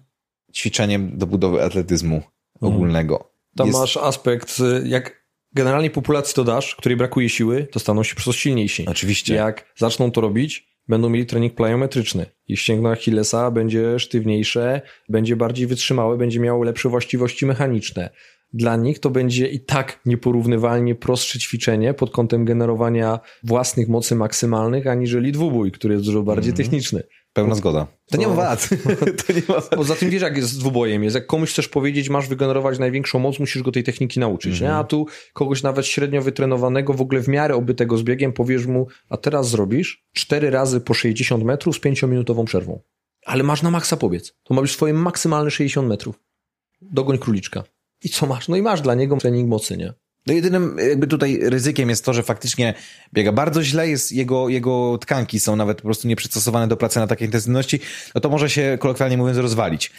ćwiczeniem do budowy atletyzmu ogólnego. Tam jest... masz aspekt, jak generalnie populacji to dasz, której brakuje siły, to staną się przez silniejsi. Oczywiście. Jak zaczną to robić, będą mieli trening plyometryczny. Ich ścięgno Achillesa będzie sztywniejsze, będzie bardziej wytrzymałe, będzie miało lepsze właściwości mechaniczne. Dla nich to będzie i tak nieporównywalnie prostsze ćwiczenie pod kątem generowania własnych mocy maksymalnych, aniżeli dwubój, który jest dużo bardziej mm -hmm. techniczny. Pełna zgoda. To nie ma wad. [laughs] to nie ma Poza tym wiesz, jak jest z dwubojem. Jest, jak komuś chcesz powiedzieć, masz wygenerować największą moc, musisz go tej techniki nauczyć. Mm -hmm. nie? Mhm. A tu kogoś nawet średnio wytrenowanego, w ogóle w miarę obytego z biegiem, powiesz mu, a teraz zrobisz cztery razy po 60 metrów z pięciominutową przerwą. Ale masz na maksa pobiec. To ma być swoje maksymalne 60 metrów. Dogoń króliczka. I co masz? No i masz dla niego trening mocy, nie? No jedynym jakby tutaj ryzykiem jest to, że faktycznie biega bardzo źle, jest jego, jego tkanki są nawet po prostu nieprzystosowane do pracy na takiej intensywności, no to może się kolokwialnie mówiąc rozwalić.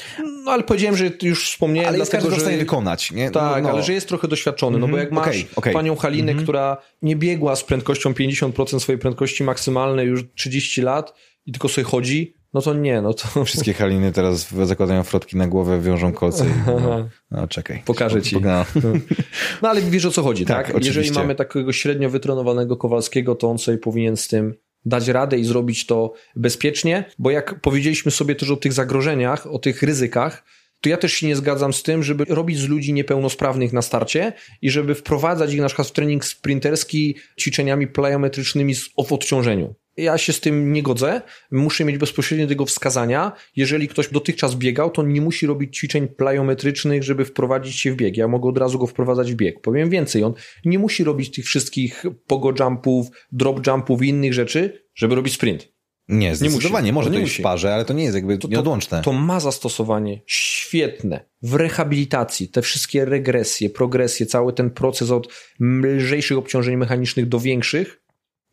No ale powiedziałem, że już wspomniałem, ale dlatego, jest że... wykonać, nie? Tak, no, no. ale że jest trochę doświadczony, mm -hmm. no bo jak mhm. masz okay, okay. panią Halinę, mm -hmm. która nie biegła z prędkością 50% swojej prędkości maksymalnej już 30 lat i tylko sobie chodzi, no to nie, no to... [laughs] Wszystkie haliny teraz zakładają frotki na głowę, wiążą kolce i, no, no, czekaj. Pokażę ci. No. [laughs] no ale wiesz o co chodzi, tak? tak? Jeżeli mamy takiego średnio wytrenowanego Kowalskiego, to on sobie powinien z tym dać radę i zrobić to bezpiecznie, bo jak powiedzieliśmy sobie też o tych zagrożeniach, o tych ryzykach, to ja też się nie zgadzam z tym, żeby robić z ludzi niepełnosprawnych na starcie i żeby wprowadzać ich na przykład w trening sprinterski ćwiczeniami plyometrycznymi w odciążeniu ja się z tym nie godzę. Muszę mieć bezpośrednio tego wskazania. Jeżeli ktoś dotychczas biegał, to nie musi robić ćwiczeń plyometrycznych, żeby wprowadzić się w bieg. Ja mogę od razu go wprowadzać w bieg. Powiem więcej, on nie musi robić tych wszystkich pogo jumpów, drop jumpów i innych rzeczy, żeby robić sprint. Nie, zdecydowanie. Nie musi. Może to jest w parze, ale to nie jest jakby to, nieodłączne. To, to ma zastosowanie świetne w rehabilitacji. Te wszystkie regresje, progresje, cały ten proces od lżejszych obciążeń mechanicznych do większych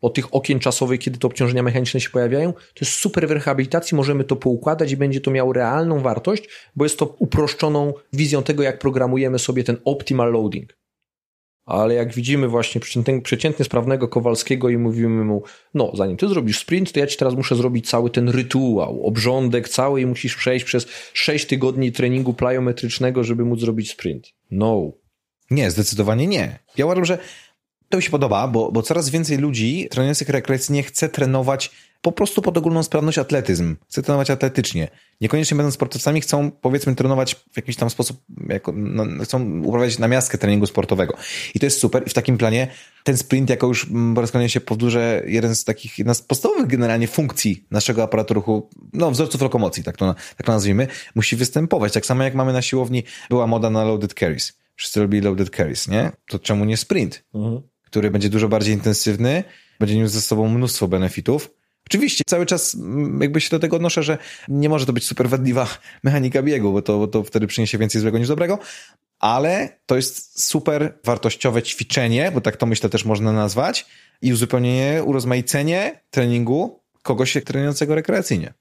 o tych okien czasowych, kiedy to obciążenia mechaniczne się pojawiają, to jest super w rehabilitacji, możemy to poukładać i będzie to miało realną wartość, bo jest to uproszczoną wizją tego, jak programujemy sobie ten optimal loading. Ale jak widzimy właśnie przeciętnie sprawnego Kowalskiego i mówimy mu, no zanim ty zrobisz sprint, to ja ci teraz muszę zrobić cały ten rytuał, obrządek cały i musisz przejść przez 6 tygodni treningu plyometrycznego, żeby móc zrobić sprint. No. Nie, zdecydowanie nie. Ja uważam, że to mi się podoba, bo, bo coraz więcej ludzi trenujących rekreacyjnie chce trenować po prostu pod ogólną sprawność atletyzm. Chcą trenować atletycznie. Niekoniecznie będąc sportowcami, chcą powiedzmy trenować w jakiś tam sposób, jako, no, chcą uprawiać namiastkę treningu sportowego. I to jest super. I w takim planie ten sprint, jako już po raz kolejny się powtórzę, jeden z takich, jedna z podstawowych generalnie funkcji naszego aparatu ruchu, no wzorców lokomocji, tak to, tak to nazwijmy, musi występować. Tak samo jak mamy na siłowni, była moda na loaded carries. Wszyscy robili loaded carries, nie? To czemu nie sprint? Mhm. Który będzie dużo bardziej intensywny, będzie niósł ze sobą mnóstwo benefitów, Oczywiście, cały czas mm, jakby się do tego odnoszę, że nie może to być super wadliwa [laughs] mechanika biegu, bo to, bo to wtedy przyniesie więcej złego niż dobrego, ale to jest super wartościowe ćwiczenie, bo tak to myślę też można nazwać, i uzupełnienie, urozmaicenie treningu kogoś trenującego rekreacyjnie.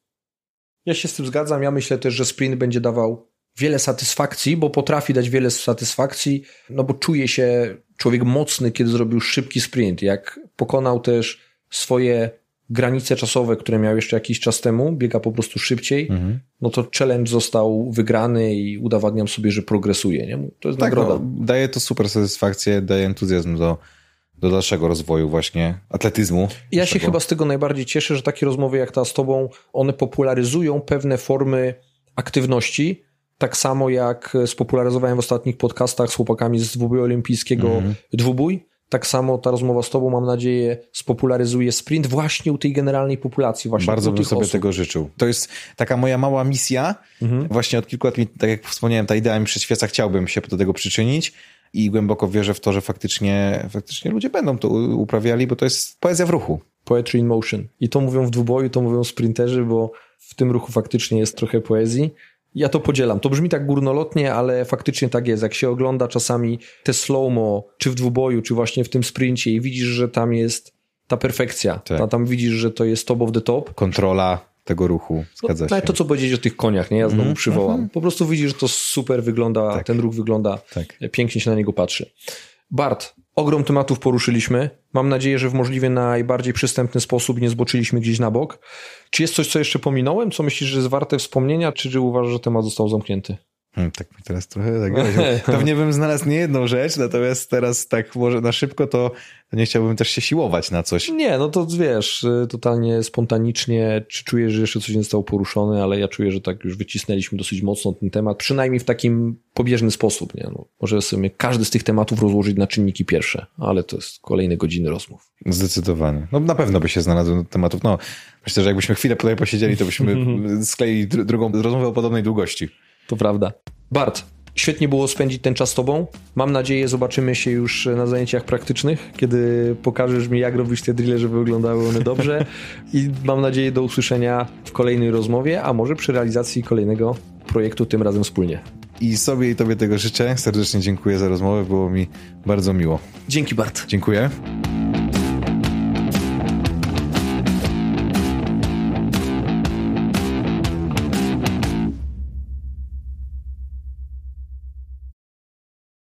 Ja się z tym zgadzam. Ja myślę też, że sprint będzie dawał wiele satysfakcji, bo potrafi dać wiele satysfakcji, no bo czuje się człowiek mocny, kiedy zrobił szybki sprint. Jak pokonał też swoje granice czasowe, które miał jeszcze jakiś czas temu, biega po prostu szybciej, mhm. no to challenge został wygrany i udowadniam sobie, że progresuje. Nie? To jest tak, nagroda. No, daje to super satysfakcję, daje entuzjazm do, do dalszego rozwoju właśnie atletyzmu. Ja się chyba z tego najbardziej cieszę, że takie rozmowy jak ta z tobą, one popularyzują pewne formy aktywności, tak samo jak spopularyzowałem w ostatnich podcastach z chłopakami z dwuboju olimpijskiego mm. dwubój, tak samo ta rozmowa z Tobą, mam nadzieję, spopularyzuje sprint właśnie u tej generalnej populacji. Właśnie Bardzo bym sobie osób. tego życzył. To jest taka moja mała misja. Mhm. Właśnie od kilku lat mi, tak jak wspomniałem, ta idea mi przyświeca, chciałbym się do tego przyczynić i głęboko wierzę w to, że faktycznie, faktycznie ludzie będą to uprawiali, bo to jest poezja w ruchu. Poetry in motion. I to mówią w dwuboju, to mówią sprinterzy, bo w tym ruchu faktycznie jest trochę poezji. Ja to podzielam. To brzmi tak górnolotnie, ale faktycznie tak jest. Jak się ogląda czasami te slow-mo, czy w dwuboju, czy właśnie w tym sprincie i widzisz, że tam jest ta perfekcja. Tak. Tam widzisz, że to jest top of the top. Kontrola tego ruchu. Zgadza no, się. to, co powiedzieć o tych koniach, nie? Ja znowu mm przywołam. Mm -hmm. Po prostu widzisz, że to super wygląda, tak. ten ruch wygląda, tak. pięknie się na niego patrzy. Bart, ogrom tematów poruszyliśmy. Mam nadzieję, że w możliwie najbardziej przystępny sposób nie zboczyliśmy gdzieś na bok. Czy jest coś, co jeszcze pominąłem? Co myślisz, że jest warte wspomnienia, czy, czy uważasz, że temat został zamknięty? Hmm, tak mi teraz trochę tak [laughs] Pewnie bym znalazł nie jedną rzecz, natomiast teraz tak może na szybko to, nie chciałbym też się siłować na coś. Nie, no to wiesz, y, totalnie spontanicznie, czy czujesz, że jeszcze coś nie zostało poruszone, ale ja czuję, że tak już wycisnęliśmy dosyć mocno ten temat, przynajmniej w takim pobieżny sposób. Nie? No, może sobie każdy z tych tematów rozłożyć na czynniki pierwsze, ale to jest kolejne godziny rozmów. Zdecydowanie. No na pewno by się znalazło tematów. No, myślę, że jakbyśmy chwilę tutaj posiedzieli, to byśmy [laughs] skleili drugą rozmowę o podobnej długości. To prawda. Bart, świetnie było spędzić ten czas z Tobą. Mam nadzieję, zobaczymy się już na zajęciach praktycznych, kiedy pokażesz mi, jak robić te drille, żeby wyglądały one dobrze. [laughs] I mam nadzieję do usłyszenia w kolejnej rozmowie, a może przy realizacji kolejnego projektu, tym razem wspólnie. I sobie i Tobie tego życzę. Serdecznie dziękuję za rozmowę, było mi bardzo miło. Dzięki, Bart. Dziękuję.